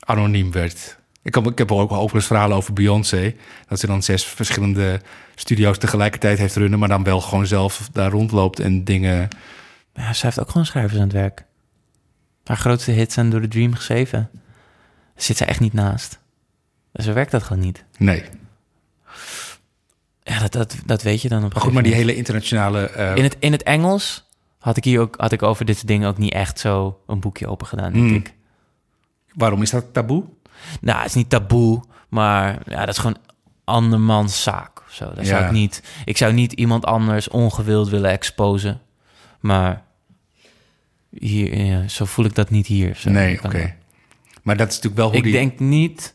anoniem werd. Ik heb, ik heb ook wel overigens verhalen over Beyoncé. Dat ze dan zes verschillende studio's tegelijkertijd heeft runnen... maar dan wel gewoon zelf daar rondloopt en dingen... Ja, ze heeft ook gewoon schrijvers aan het werk. Haar grootste hits zijn door The Dream geschreven. Daar zit ze echt niet naast. Zo werkt dat gewoon niet. Nee. Ja, dat, dat, dat weet je dan op een Maar goed, maar die hele internationale... eh, In het, in het Engels had ik hier ook had ik over dit dingen ook niet echt zo een boekje open gedaan, denk Hmm. ik. Waarom is dat taboe? Nou, het is niet taboe, maar ja, dat is gewoon andermans zaak. of Zo. Dat zou ik niet. Ik zou niet iemand anders ongewild willen exposen. Maar hier, ja, zo voel ik dat niet hier. Zo. Nee, oké. Maar dat is natuurlijk wel hoe Ik die... denk niet,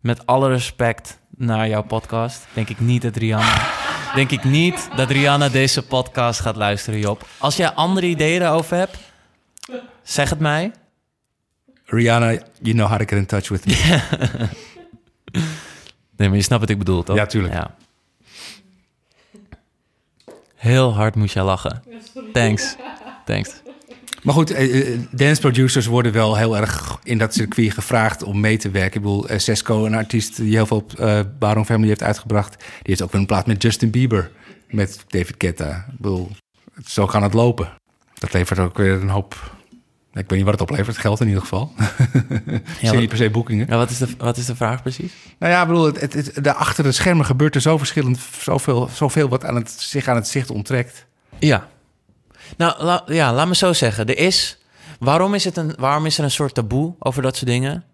met alle respect naar jouw podcast, denk ik niet dat Rihanna... denk ik niet dat Rihanna deze podcast gaat luisteren, Job. Als jij andere ideeën daarover hebt, zeg het mij. Rihanna, you know how to get in touch with me. <laughs> Nee, maar je snapt wat ik bedoel, toch? Ja, tuurlijk. Ja. Heel hard moest jij lachen. Thanks. Thanks. Maar goed, eh, eh, dance producers worden wel heel erg in dat circuit gevraagd om mee te werken. Ik bedoel, eh, Sesco, een artiest die heel veel op eh Baron Family heeft uitgebracht... die heeft ook een plaat met Justin Bieber, met David Guetta. Ik bedoel, zo kan het lopen. Dat levert ook weer een hoop... Ik weet niet wat het oplevert, geld in ieder geval. <laughs> Ja, niet per se boekingen. Ja, wat, is de, wat is de vraag precies? Nou ja, ik bedoel, het, het, het- de achter de schermen gebeurt er zo verschillend, zoveel, zoveel wat aan het, zich aan het zicht onttrekt. Ja. Nou, ja, laat me zo zeggen. Er is... Waarom is, het een, waarom is er een soort taboe over dat soort dingen?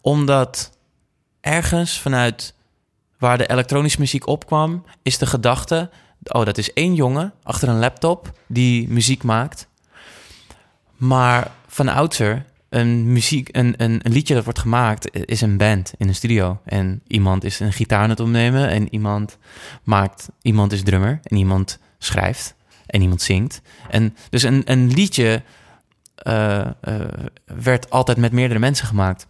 Omdat ergens vanuit waar de elektronische muziek opkwam... is de gedachte... Oh, dat is één jongen achter een laptop die muziek maakt. Maar van oudsher, een, muziek, een, een, een liedje dat wordt gemaakt... is een band in een studio. En iemand is een gitaar aan het opnemen... en iemand maakt... Iemand is drummer en iemand schrijft en iemand zingt. En dus een, een liedje eh, eh, werd altijd met meerdere mensen gemaakt.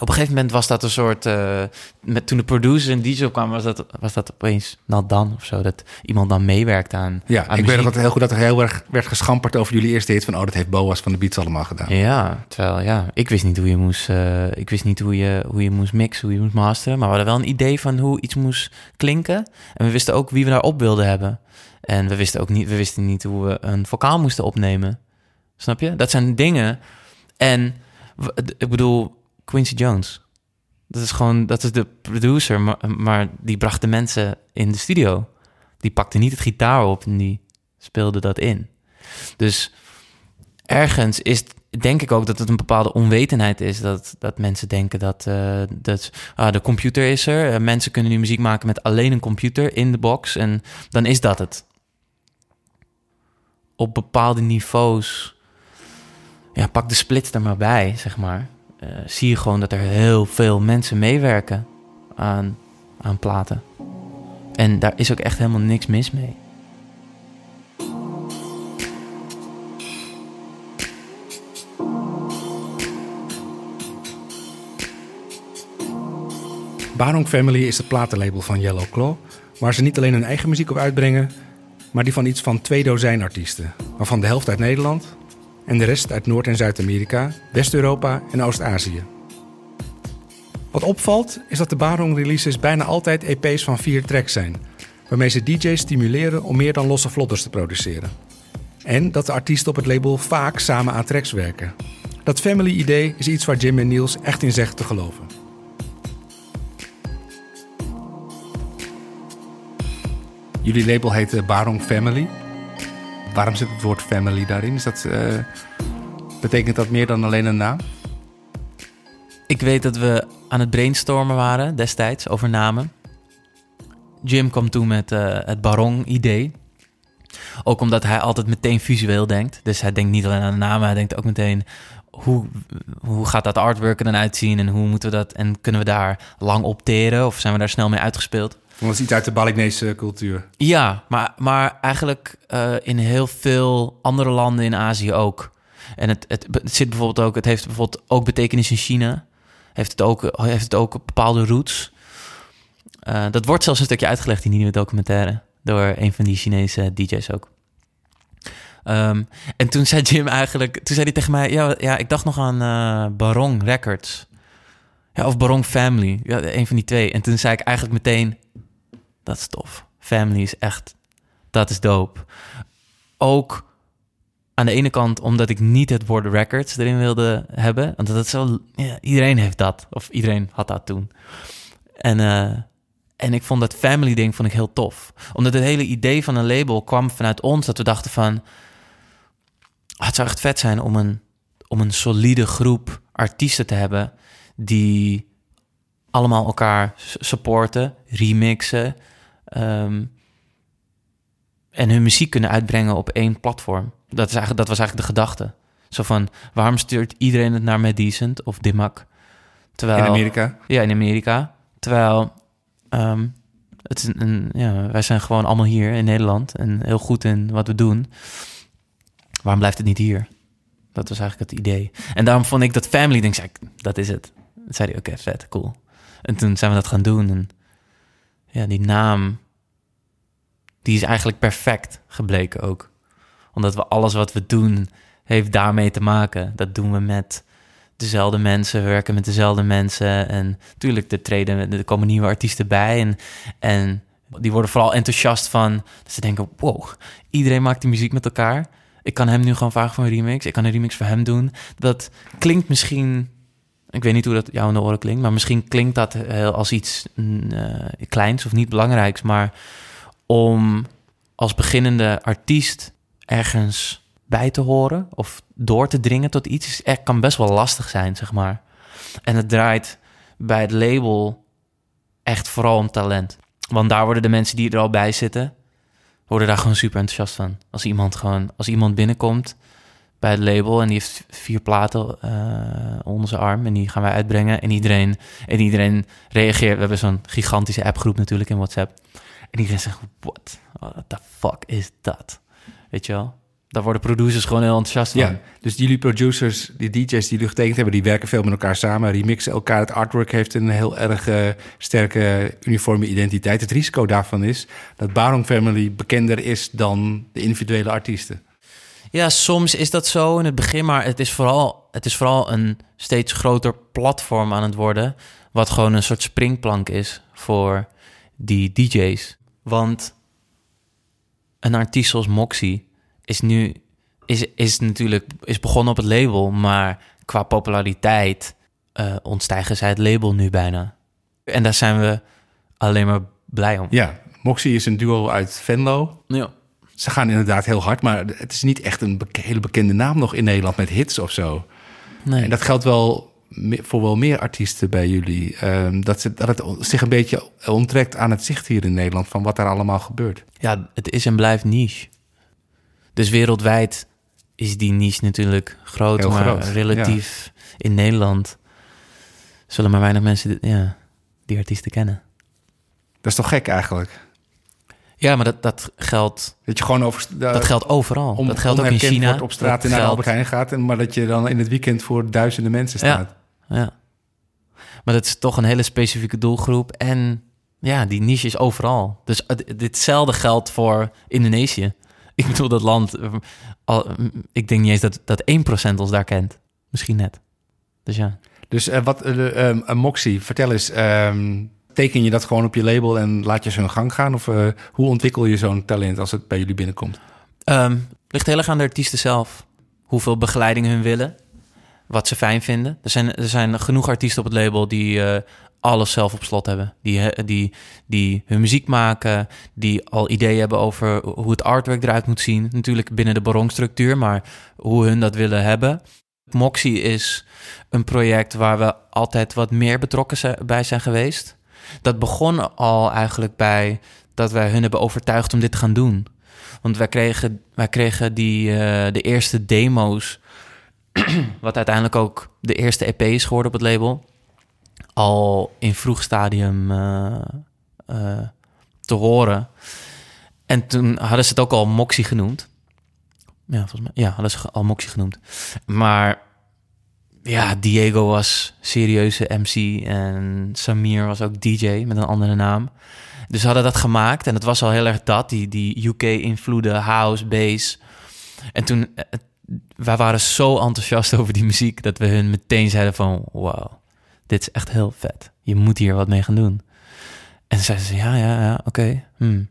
Op een gegeven moment was dat een soort... eh, met, toen de producers en DJ's opkwamen, was dat, was dat opeens nou dan of zo. Dat iemand dan meewerkte aan Ja, aan ik weet nog dat heel goed dat er heel erg werd geschamperd over jullie eerste hit van... oh, dat heeft Boas van de Beats allemaal gedaan. Ja, terwijl ja, ik wist niet hoe je moest, ik wist niet hoe je, hoe je moest mixen, hoe je moest masteren. Maar we hadden wel een idee van hoe iets moest klinken. En we wisten ook wie we daarop wilden hebben. En we wisten ook niet, we wisten niet hoe we een vocaal moesten opnemen. Snap je? Dat zijn dingen. En ik bedoel, Quincy Jones. Dat is gewoon, dat is de producer, maar, maar die bracht de mensen in de studio. Die pakte niet het gitaar op en die speelde dat in. Dus ergens is, denk ik ook dat het een bepaalde onwetendheid is. Dat, dat mensen denken dat, eh, dat ah, de computer is er. Eh, mensen kunnen nu muziek maken met alleen een computer in de box. En dan is dat het. Op bepaalde niveaus, ja, pak de splits er maar bij, zeg maar. Eh, zie je gewoon dat er heel veel mensen meewerken aan, aan platen. En daar is ook echt helemaal niks mis mee. Barong Family is het platenlabel van Yellow Claw... waar ze niet alleen hun eigen muziek op uitbrengen... maar die van iets van twee dozijn artiesten. Waarvan de helft uit Nederland... en de rest uit Noord- en Zuid-Amerika, West-Europa en Oost-Azië. Wat opvalt is dat de Barong-releases bijna altijd EP's van vier tracks zijn... waarmee ze DJ's stimuleren om meer dan losse vlodders te produceren. En dat de artiesten op het label vaak samen aan tracks werken. Dat family-idee is iets waar Jim en Niels echt in zeggen te geloven. Jullie label heet eh, Barong Family. Waarom zit het woord family daarin? Is dat, eh, betekent dat meer dan alleen een naam? Ik weet dat we aan het brainstormen waren destijds over namen. Jim kwam toen met eh, het Barong-idee. Ook omdat hij altijd meteen visueel denkt. Dus hij denkt niet alleen aan de namen, hij denkt ook meteen... Hoe, hoe gaat dat artwork er dan uitzien en hoe moeten we dat... En kunnen we daar lang opteren of zijn we daar snel mee uitgespeeld? Dat is iets uit de Balinese cultuur. Ja, maar, maar eigenlijk eh, in heel veel andere landen in Azië ook. En het, het, het zit bijvoorbeeld ook, het heeft bijvoorbeeld ook betekenis in China. Heeft het ook, heeft het ook bepaalde roots. Eh, dat wordt zelfs een stukje uitgelegd in die nieuwe documentaire. Door een van die Chinese DJ's ook. Ehm, en toen zei Jim eigenlijk, toen zei hij tegen mij, ja, ja ik dacht nog aan eh, Barong Records. Ja, of Barong Family, ja, een van die twee. En toen zei ik eigenlijk meteen, dat is tof. Family is echt, dat is dope. Ook aan de ene kant omdat ik niet het woord records erin wilde hebben. Want dat zo, ja, iedereen heeft dat. Of iedereen had dat toen. En, eh, en ik vond dat family ding vond ik heel tof. Omdat het hele idee van een label kwam vanuit ons. Dat we dachten van, ah, het zou echt vet zijn om een, om een solide groep artiesten te hebben... die allemaal elkaar supporten, remixen... ehm, en hun muziek kunnen uitbrengen op één platform. Dat, is eigenlijk, dat was eigenlijk de gedachte. Zo van, waarom stuurt iedereen het naar Mad Decent of Dimak? Terwijl, In Amerika. Ja, in Amerika. Terwijl, ehm, het is een, ja, wij zijn gewoon allemaal hier in Nederland en heel goed in wat we doen. Waarom blijft het niet hier? Dat was eigenlijk het idee. En daarom vond ik dat Family, denk ik, dat is het. Toen zei hij, oké, vet, cool. En toen zijn we dat gaan doen. En ja, die naam, die is eigenlijk perfect gebleken ook. Omdat we alles wat we doen, heeft daarmee te maken. Dat doen we met dezelfde mensen, we werken met dezelfde mensen. En natuurlijk, er treden, er komen nieuwe artiesten bij. En, en die worden vooral enthousiast van, ze denken, wow, iedereen maakt die muziek met elkaar. Ik kan hem nu gewoon vragen voor een remix. Ik kan een remix voor hem doen. Dat klinkt misschien ik weet niet hoe dat jou in de oren klinkt, maar misschien klinkt dat als iets mm, eh, kleins of niet belangrijks. Maar om als beginnende artiest ergens bij te horen of door te dringen tot iets, kan best wel lastig zijn, zeg maar. En het draait bij het label echt vooral om talent. Want daar worden de mensen die er al bij zitten, worden daar gewoon super enthousiast van. Als iemand gewoon, als iemand binnenkomt bij het label en die heeft vier platen eh, onder zijn arm en die gaan wij uitbrengen en iedereen en iedereen reageert. We hebben zo'n gigantische appgroep natuurlijk in WhatsApp en iedereen zegt what, what the fuck is dat? Weet je wel? Daar worden producers gewoon heel enthousiast van. Ja, dus jullie producers, die DJ's die jullie getekend hebben, die werken veel met elkaar samen, remixen elkaar. Het artwork heeft een heel erg eh, sterke uniforme identiteit. Het risico daarvan is dat Barong Family bekender is dan de individuele artiesten. Ja, soms is dat zo in het begin, maar het is vooral, het is vooral een steeds groter platform aan het worden, wat gewoon een soort springplank is voor die DJ's. Want een artiest zoals Moxie is nu is, is natuurlijk is begonnen op het label, maar qua populariteit eh, ontstijgen zij het label nu bijna. En daar zijn we alleen maar blij om. Ja, Moxie is een duo uit Venlo. Ja. Ze gaan inderdaad heel hard, maar het is niet echt een hele bekende naam nog in Nederland met hits of zo. Nee. En dat geldt wel voor wel meer artiesten bij jullie. Ehm, dat, ze, dat het zich een beetje onttrekt aan het zicht hier in Nederland van wat daar allemaal gebeurt. Ja, het is en blijft niche. Dus wereldwijd is die niche natuurlijk groot, Heel maar groot, relatief in Nederland zullen maar weinig mensen ja, die artiesten kennen. Dat is toch gek eigenlijk? Ja, maar dat, dat geldt, Dat je gewoon over dat geldt overal. om, dat geldt ook in China. wordt op straat naar geldt- Albert Heijn gaat, en, maar dat je dan in het weekend voor duizenden mensen staat. Ja. Maar dat is toch een hele specifieke doelgroep. En ja, die niche is overal. Dus ditzelfde geldt voor Indonesië. <laughs> Ik bedoel, dat land... eh, Al, ik denk niet eens dat, dat 1% ons daar kent. Misschien net. Dus ja. Dus eh, wat, eh, ehm, Moxie, vertel eens, ehm, teken je dat gewoon op je label en laat je ze hun gang gaan? Of eh, hoe ontwikkel je zo'n talent als het bij jullie binnenkomt? Ehm ligt heel erg aan de artiesten zelf. Hoeveel begeleiding hun willen. Wat ze fijn vinden. Er zijn, er zijn genoeg artiesten op het label die eh, alles zelf op slot hebben. Die, eh, die, die hun muziek maken. Die al ideeën hebben over hoe het artwork eruit moet zien. Natuurlijk binnen de barongstructuur, maar hoe hun dat willen hebben. Moxie is een project waar we altijd wat meer betrokken bij zijn geweest. Dat begon al eigenlijk bij dat wij hun hebben overtuigd om dit te gaan doen. Want wij kregen, wij kregen die, eh, de eerste demo's, <clears throat> wat uiteindelijk ook de eerste EP is geworden op het label, al in vroeg stadium eh, eh, te horen. En toen hadden ze het ook al Moxie genoemd. Ja, volgens mij. Ja, hadden ze al Moxie genoemd. Maar ja, Diego was serieuze MC en Samir was ook DJ met een andere naam. Dus ze hadden dat gemaakt en het was al heel erg dat, die, die UK-invloeden, house, bass. En toen, eh, wij waren zo enthousiast <laughs> over die muziek dat we hun meteen zeiden van, wauw, dit is echt heel vet. Je moet hier wat mee gaan doen. En zeiden ze, ja, ja, ja, oké. hmm.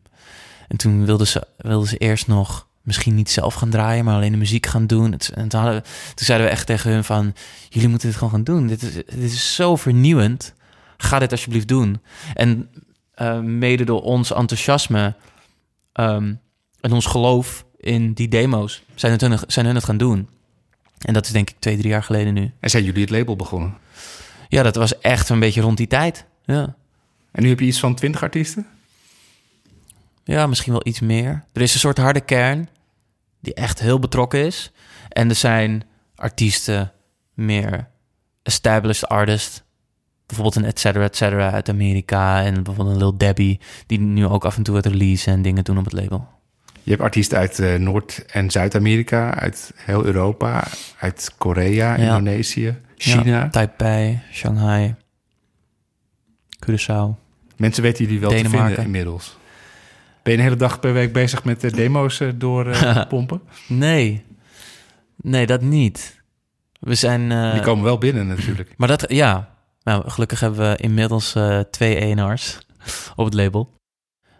En toen wilden ze, wilden ze eerst nog misschien niet zelf gaan draaien, maar alleen de muziek gaan doen. En toen, hadden we, toen zeiden we echt tegen hun van, jullie moeten dit gewoon gaan doen. Dit is, dit is zo vernieuwend. Ga dit alsjeblieft doen. En eh, mede door ons enthousiasme ehm, en ons geloof in die demo's zijn, het hun, zijn hun het gaan doen. En dat is denk ik twee, drie jaar geleden nu. En zijn jullie het label begonnen? Ja, dat was echt een beetje rond die tijd. Ja. En nu heb je iets van 20 artiesten? Ja, misschien wel iets meer. Er is een soort harde kern die echt heel betrokken is. En er zijn artiesten, meer established artists. Bijvoorbeeld een et cetera, et cetera uit Amerika. En bijvoorbeeld een Lil Debbie, die nu ook af en toe het release en dingen doen op het label. Je hebt artiesten uit eh, Noord- en Zuid-Amerika, uit heel Europa, uit Korea, Ja. Indonesië, China. Ja, Taipei, Shanghai, Curaçao. Mensen weten jullie wel te vinden inmiddels. Ben je een hele dag per week bezig met de demo's eh, door eh, <laughs> pompen? Nee, nee, dat niet. We zijn... eh, Die komen wel binnen natuurlijk. <clears throat> Maar dat, ja. Nou, gelukkig hebben we inmiddels eh, twee ENR's <laughs> op het label.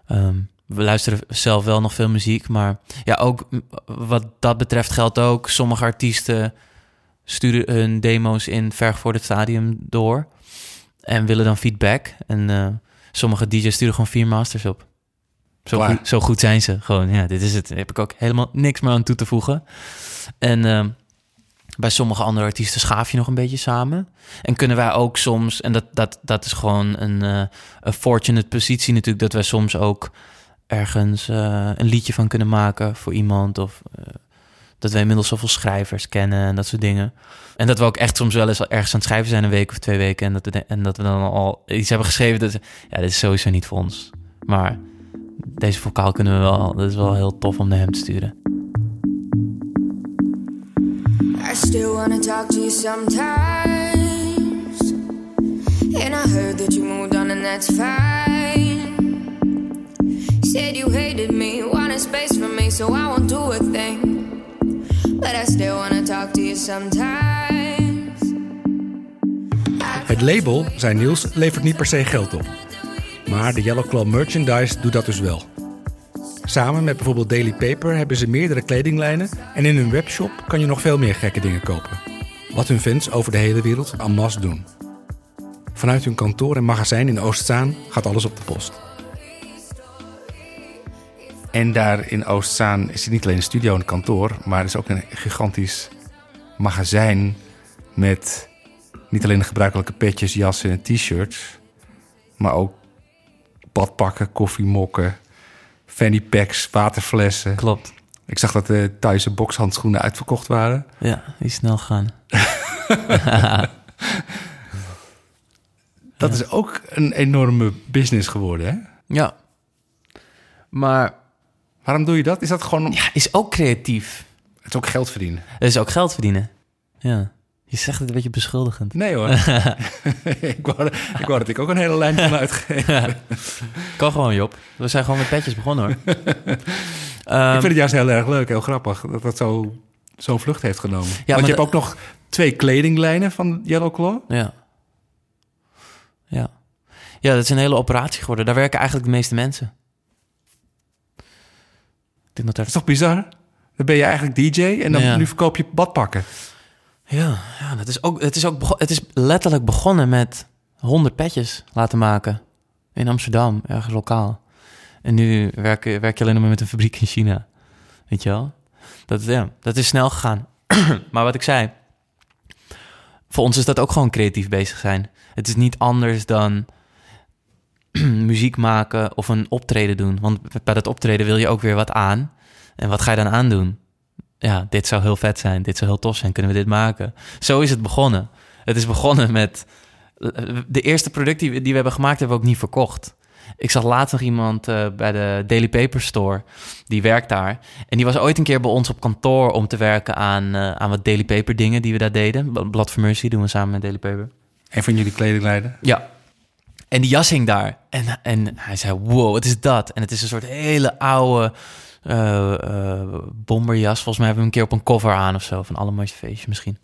Ehm, we luisteren zelf wel nog veel muziek, maar ja, ook wat dat betreft geldt ook. Sommige artiesten sturen hun demo's in vergevorderd stadium door en willen dan feedback. En eh, sommige DJ's sturen gewoon vier masters op. Zo goed, zo goed zijn ze. Gewoon, ja, dit is het. Daar heb ik ook helemaal niks meer aan toe te voegen. En ehm, bij sommige andere artiesten schaaf je nog een beetje samen. En kunnen wij ook soms, en dat, dat, dat is gewoon een, eh, een fortunate positie natuurlijk, dat wij soms ook ergens eh, een liedje van kunnen maken voor iemand. Of eh, dat wij inmiddels zoveel schrijvers kennen en dat soort dingen. En dat we ook echt soms wel eens ergens aan het schrijven zijn, een week of twee weken. En dat we, en dat we dan al iets hebben geschreven. Dat, ja, dit is sowieso niet voor ons. Maar deze vocaal kunnen we wel. Dat is wel heel tof om naar hem te sturen. I still wanna talk to you sometimes. And I heard that you moved on, and that's fine. Said you hated me, wanted space from me, so I won't do a thing. But I still wanna talk to you sometimes. Het label, zei Niels, levert niet per se geld op. Maar de Yellow Claw merchandise doet dat dus wel. Samen met bijvoorbeeld Daily Paper hebben ze meerdere kledinglijnen en in hun webshop kan je nog veel meer gekke dingen kopen. Wat hun fans over de hele wereld en masse doen. Vanuit hun kantoor en magazijn in Oostzaan gaat alles op de post. En daar in Oostzaan is het niet alleen een studio en kantoor, maar is ook een gigantisch magazijn met niet alleen de gebruikelijke petjes, jassen en t-shirts, maar ook badpakken, koffiemokken, fanny packs, waterflessen. Klopt. Ik zag dat de Thaise bokshandschoenen uitverkocht waren. Ja, die snel gaan. <laughs> Dat is ook een enorme business geworden, hè? Ja. Maar Waarom doe je dat? Is dat gewoon ja, is ook creatief. Het is ook geld verdienen. Het is ook geld verdienen. Ja. Je zegt het een beetje beschuldigend. Nee hoor. <laughs> <laughs> ik, wou, ik wou dat ik ook een hele lijn kon uitgeven. Kan gewoon, Job. We zijn gewoon met petjes begonnen, hoor. <laughs> Ehm, ik vind het juist heel erg leuk, heel grappig, dat dat zo, zo'n vlucht heeft genomen. Want je hebt ook nog twee kledinglijnen van Yellow Claw. Ja. Ja. Ja, dat is een hele operatie geworden. Daar werken eigenlijk de meeste mensen. Dat daar... is toch bizar? Dan ben je eigenlijk DJ en dan Ja. nu verkoop je badpakken. Ja, ja dat is ook, het, is ook het is letterlijk begonnen met 100 petjes laten maken. In Amsterdam, ergens lokaal. En nu werk, werk je alleen nog maar met een fabriek in China. Weet je wel? Dat, ja, dat is snel gegaan. <clears throat> maar wat ik zei, voor ons is dat ook gewoon creatief bezig zijn. Het is niet anders dan <clears throat> muziek maken of een optreden doen. Want bij dat optreden wil je ook weer wat aan. En wat ga je dan aandoen? Ja, dit zou heel vet zijn. Dit zou heel tof zijn. Kunnen we dit maken? Zo is het begonnen. Het is begonnen met... De eerste product die we, die we hebben gemaakt, hebben we ook niet verkocht. Ik zag laatst nog iemand eh, bij de Daily Paper Store. Die werkt daar. En die was ooit een keer bij ons op kantoor om te werken aan, eh, aan wat Daily Paper dingen die we daar deden. Blad for Mercy doen we samen met Daily Paper. Een van jullie kledinglijnen. Ja. En die jas hing daar. En, en hij zei, wow, wat is dat? En het is een soort hele oude eh, eh, bomberjas. Volgens mij hebben we een keer op een cover aan of zo. Van Allermooiste Feestje misschien.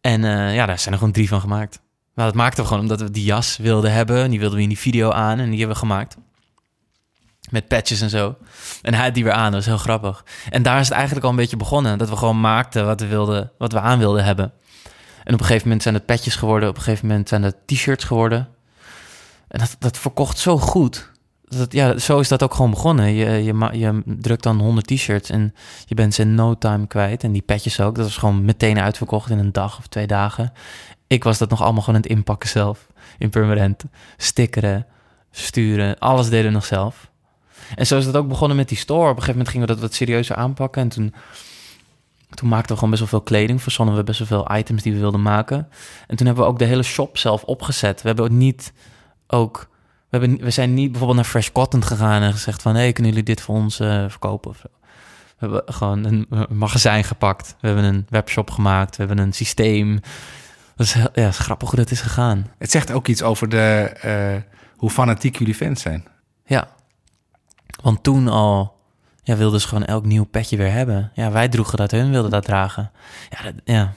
En eh, ja, daar zijn er gewoon drie van gemaakt. Nou, dat maakten we gewoon omdat we die jas wilden hebben. En die wilden we in die video aan. En die hebben we gemaakt. Met patches en zo. En hij had die weer aan. Dat was heel grappig. En daar is het eigenlijk al een beetje begonnen. Dat we gewoon maakten wat we, wilden, wat we aan wilden hebben. En op een gegeven moment zijn het petjes geworden. Op een gegeven moment zijn het t-shirts geworden. En dat, dat verkocht zo goed. Ja, zo is dat ook gewoon begonnen. Je, je, je drukt dan 100 t-shirts en je bent ze in no time kwijt. En die petjes ook. Dat was gewoon meteen uitverkocht in een dag of twee dagen. Ik was dat nog allemaal gewoon aan het inpakken zelf. In permanent. Stickeren, sturen. Alles deden we nog zelf. En zo is dat ook begonnen met die store. Op een gegeven moment gingen we dat wat serieuzer aanpakken. En toen toen maakten we gewoon best wel veel kleding. Verzonnen we best wel veel items die we wilden maken. En toen hebben we ook de hele shop zelf opgezet. We hebben ook niet ook... We, hebben, we zijn niet bijvoorbeeld naar Fresh Cotton gegaan en gezegd van... hé, hey, kunnen jullie dit voor ons eh, verkopen of zo? We hebben gewoon een een magazijn gepakt. We hebben een webshop gemaakt. We hebben een systeem. Dat is, heel- ja, is grappig hoe dat is gegaan. Het zegt ook iets over de, eh, hoe fanatiek jullie fans zijn. Ja. Want toen al ja, wilden ze gewoon elk nieuw petje weer hebben. Ja, wij droegen dat, hun wilden dat dragen. Ja, dat, ja.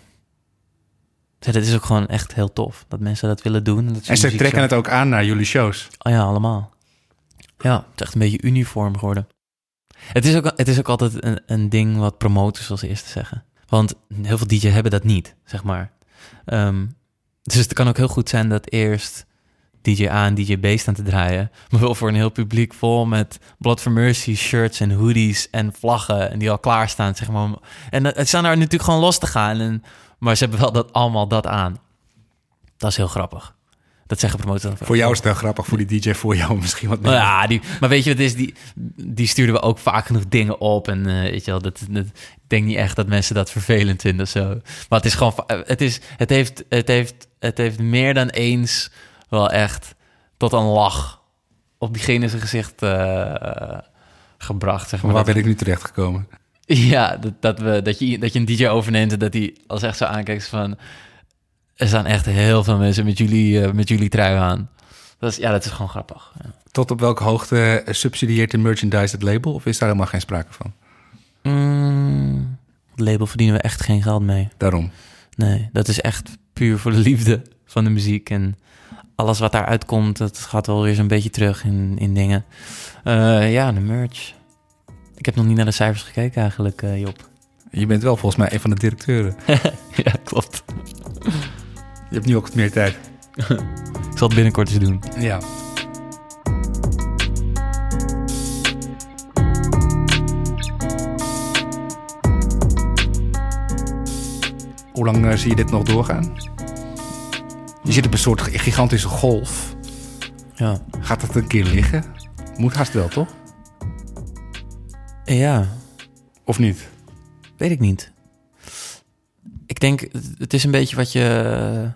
Dat is ook gewoon echt heel tof. Dat mensen dat willen doen. Dat En ze trekken het ook aan naar jullie shows. Oh ja, allemaal. Ja, het is echt een beetje uniform geworden. Het is ook, het is ook altijd een, een ding wat promotors als eerste zeggen. Want heel veel DJ's hebben dat niet, zeg maar. Ehm, dus het kan ook heel goed zijn dat eerst DJ A en DJ B staan te draaien. Maar wel voor een heel publiek vol met Blood for Mercy shirts en hoodies en vlaggen. En die al klaarstaan, zeg maar. En het staan daar natuurlijk gewoon los te gaan. En, maar ze hebben wel dat, allemaal dat aan. Dat is heel grappig. Dat zeggen promotors. Voor jou is het wel grappig, voor die DJ voor jou <laughs> misschien wat Nou minder. ja, die, maar weet je wat het is? Die, die stuurden we ook vaak genoeg dingen op. En eh, weet je wel, dat, dat, ik denk niet echt dat mensen dat vervelend vinden of zo. Maar het is gewoon, va- het, is, het, heeft, het, heeft, het heeft meer dan eens wel echt tot een lach op diegene zijn gezicht eh, gebracht. Zeg maar. Maar waar ben ik nu terecht gekomen? <laughs> ja, dat, dat, we, dat, je, dat je een DJ overneemt en dat hij als echt zo aankijkt van... Er staan echt heel veel mensen met jullie, eh, met jullie trui aan. Dat is, ja, dat is gewoon grappig. Ja. Tot op welke hoogte subsidieert de merchandise het label? Of is daar helemaal geen sprake van? Mm, het label verdienen we echt geen geld mee. Daarom. Nee, dat is echt puur voor de liefde van de muziek. En alles wat daaruit komt, dat gaat wel weer zo'n beetje terug in, in dingen. Eh, ja, de merch. Ik heb nog niet naar de cijfers gekeken eigenlijk, eh, Job. Je bent wel volgens mij een van de directeuren. <laughs> ja, klopt. Je hebt nu ook wat meer tijd. <laughs> Ik zal het binnenkort eens doen. Ja. Hoe lang eh, zie je dit nog doorgaan? Je zit op een soort gigantische golf. Ja. Gaat dat een keer liggen? Moet haast wel, toch? Ja, Of niet? Weet ik niet. Ik denk, het- is een beetje wat je,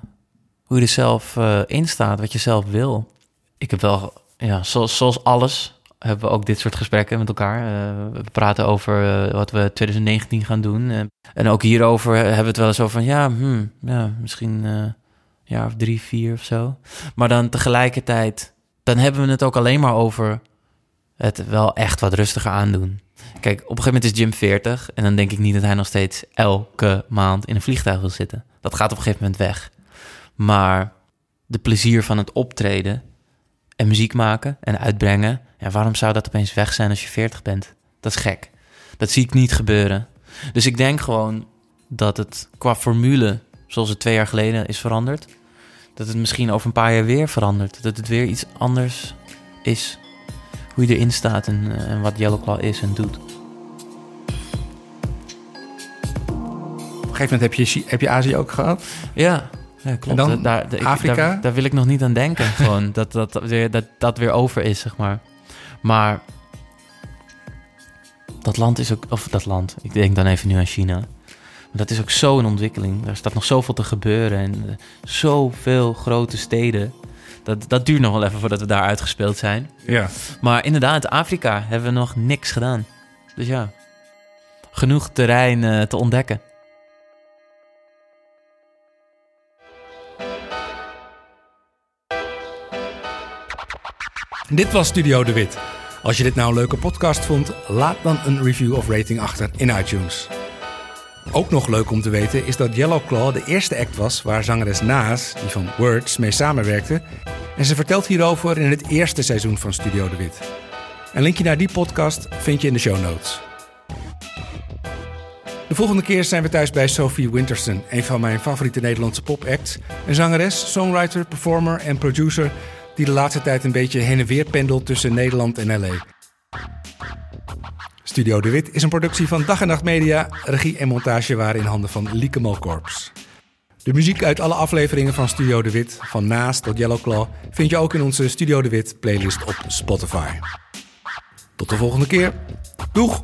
hoe je er zelf eh, in staat, wat je zelf wil. Ik heb wel, ja, zoals, zoals alles, hebben we ook dit soort gesprekken met elkaar. Eh, we praten over eh, wat we 2019 gaan doen. En ook hierover hebben we het wel eens over van, ja, hmm, ja misschien een jaar of drie, vier of zo. Maar dan tegelijkertijd, dan hebben we het ook alleen maar over het wel echt wat rustiger aandoen. Kijk, op een gegeven moment is Jim 40 en dan denk ik niet dat hij nog steeds elke maand in een vliegtuig wil zitten. Dat gaat op een gegeven moment weg. Maar de plezier van het optreden en muziek maken en uitbrengen, ja, waarom zou dat opeens weg zijn als je 40 bent? Dat is gek. Dat zie ik niet gebeuren. Dus ik denk gewoon dat het qua formule, zoals het twee jaar geleden is veranderd, dat het misschien over een paar jaar weer verandert. Dat het weer iets anders is. Hoe je erin staat en, eh, en wat Yellow Claw is en doet. Op een gegeven moment heb je, heb je Azië ook gehad. Ja, ja klopt. En dan daar, daar- ik- Afrika? Daar, daar wil ik nog niet aan denken. <laughs> Gewoon dat dat, weer, dat dat weer over is, zeg maar. Maar dat land is ook... Of dat land, ik denk dan even nu aan China. Maar dat is ook zo in ontwikkeling. Daar staat nog zoveel te gebeuren. En eh, zoveel grote steden. Dat, dat duurt nog wel even voordat we daar uitgespeeld zijn. Ja. Maar inderdaad, Afrika hebben we nog niks gedaan. Dus ja, genoeg terrein eh, te ontdekken. Dit was Studio De Wit. Als je dit nou een leuke podcast vond, laat dan een review of rating achter in iTunes. Ook nog leuk om te weten is dat Yellow Claw de eerste act was waar zangeres Naas, die van Words, mee samenwerkte. En ze vertelt hierover in het eerste seizoen van Studio De Wit. Een linkje naar die podcast vind je in de show notes. De volgende keer zijn we thuis bij Sophie Winterson, een van mijn favoriete Nederlandse popacts. Een zangeres, songwriter, performer en producer die de laatste tijd een beetje heen en weer pendelt tussen Nederland en LA. Studio De Wit is een productie van Dag en Nacht Media. Regie en montage waren in handen van Lieke Malkorps. De muziek uit alle afleveringen van Studio De Wit, van Naas tot Yellow Claw, vind je ook in onze Studio De Wit playlist op Spotify. Tot de volgende keer. Doeg!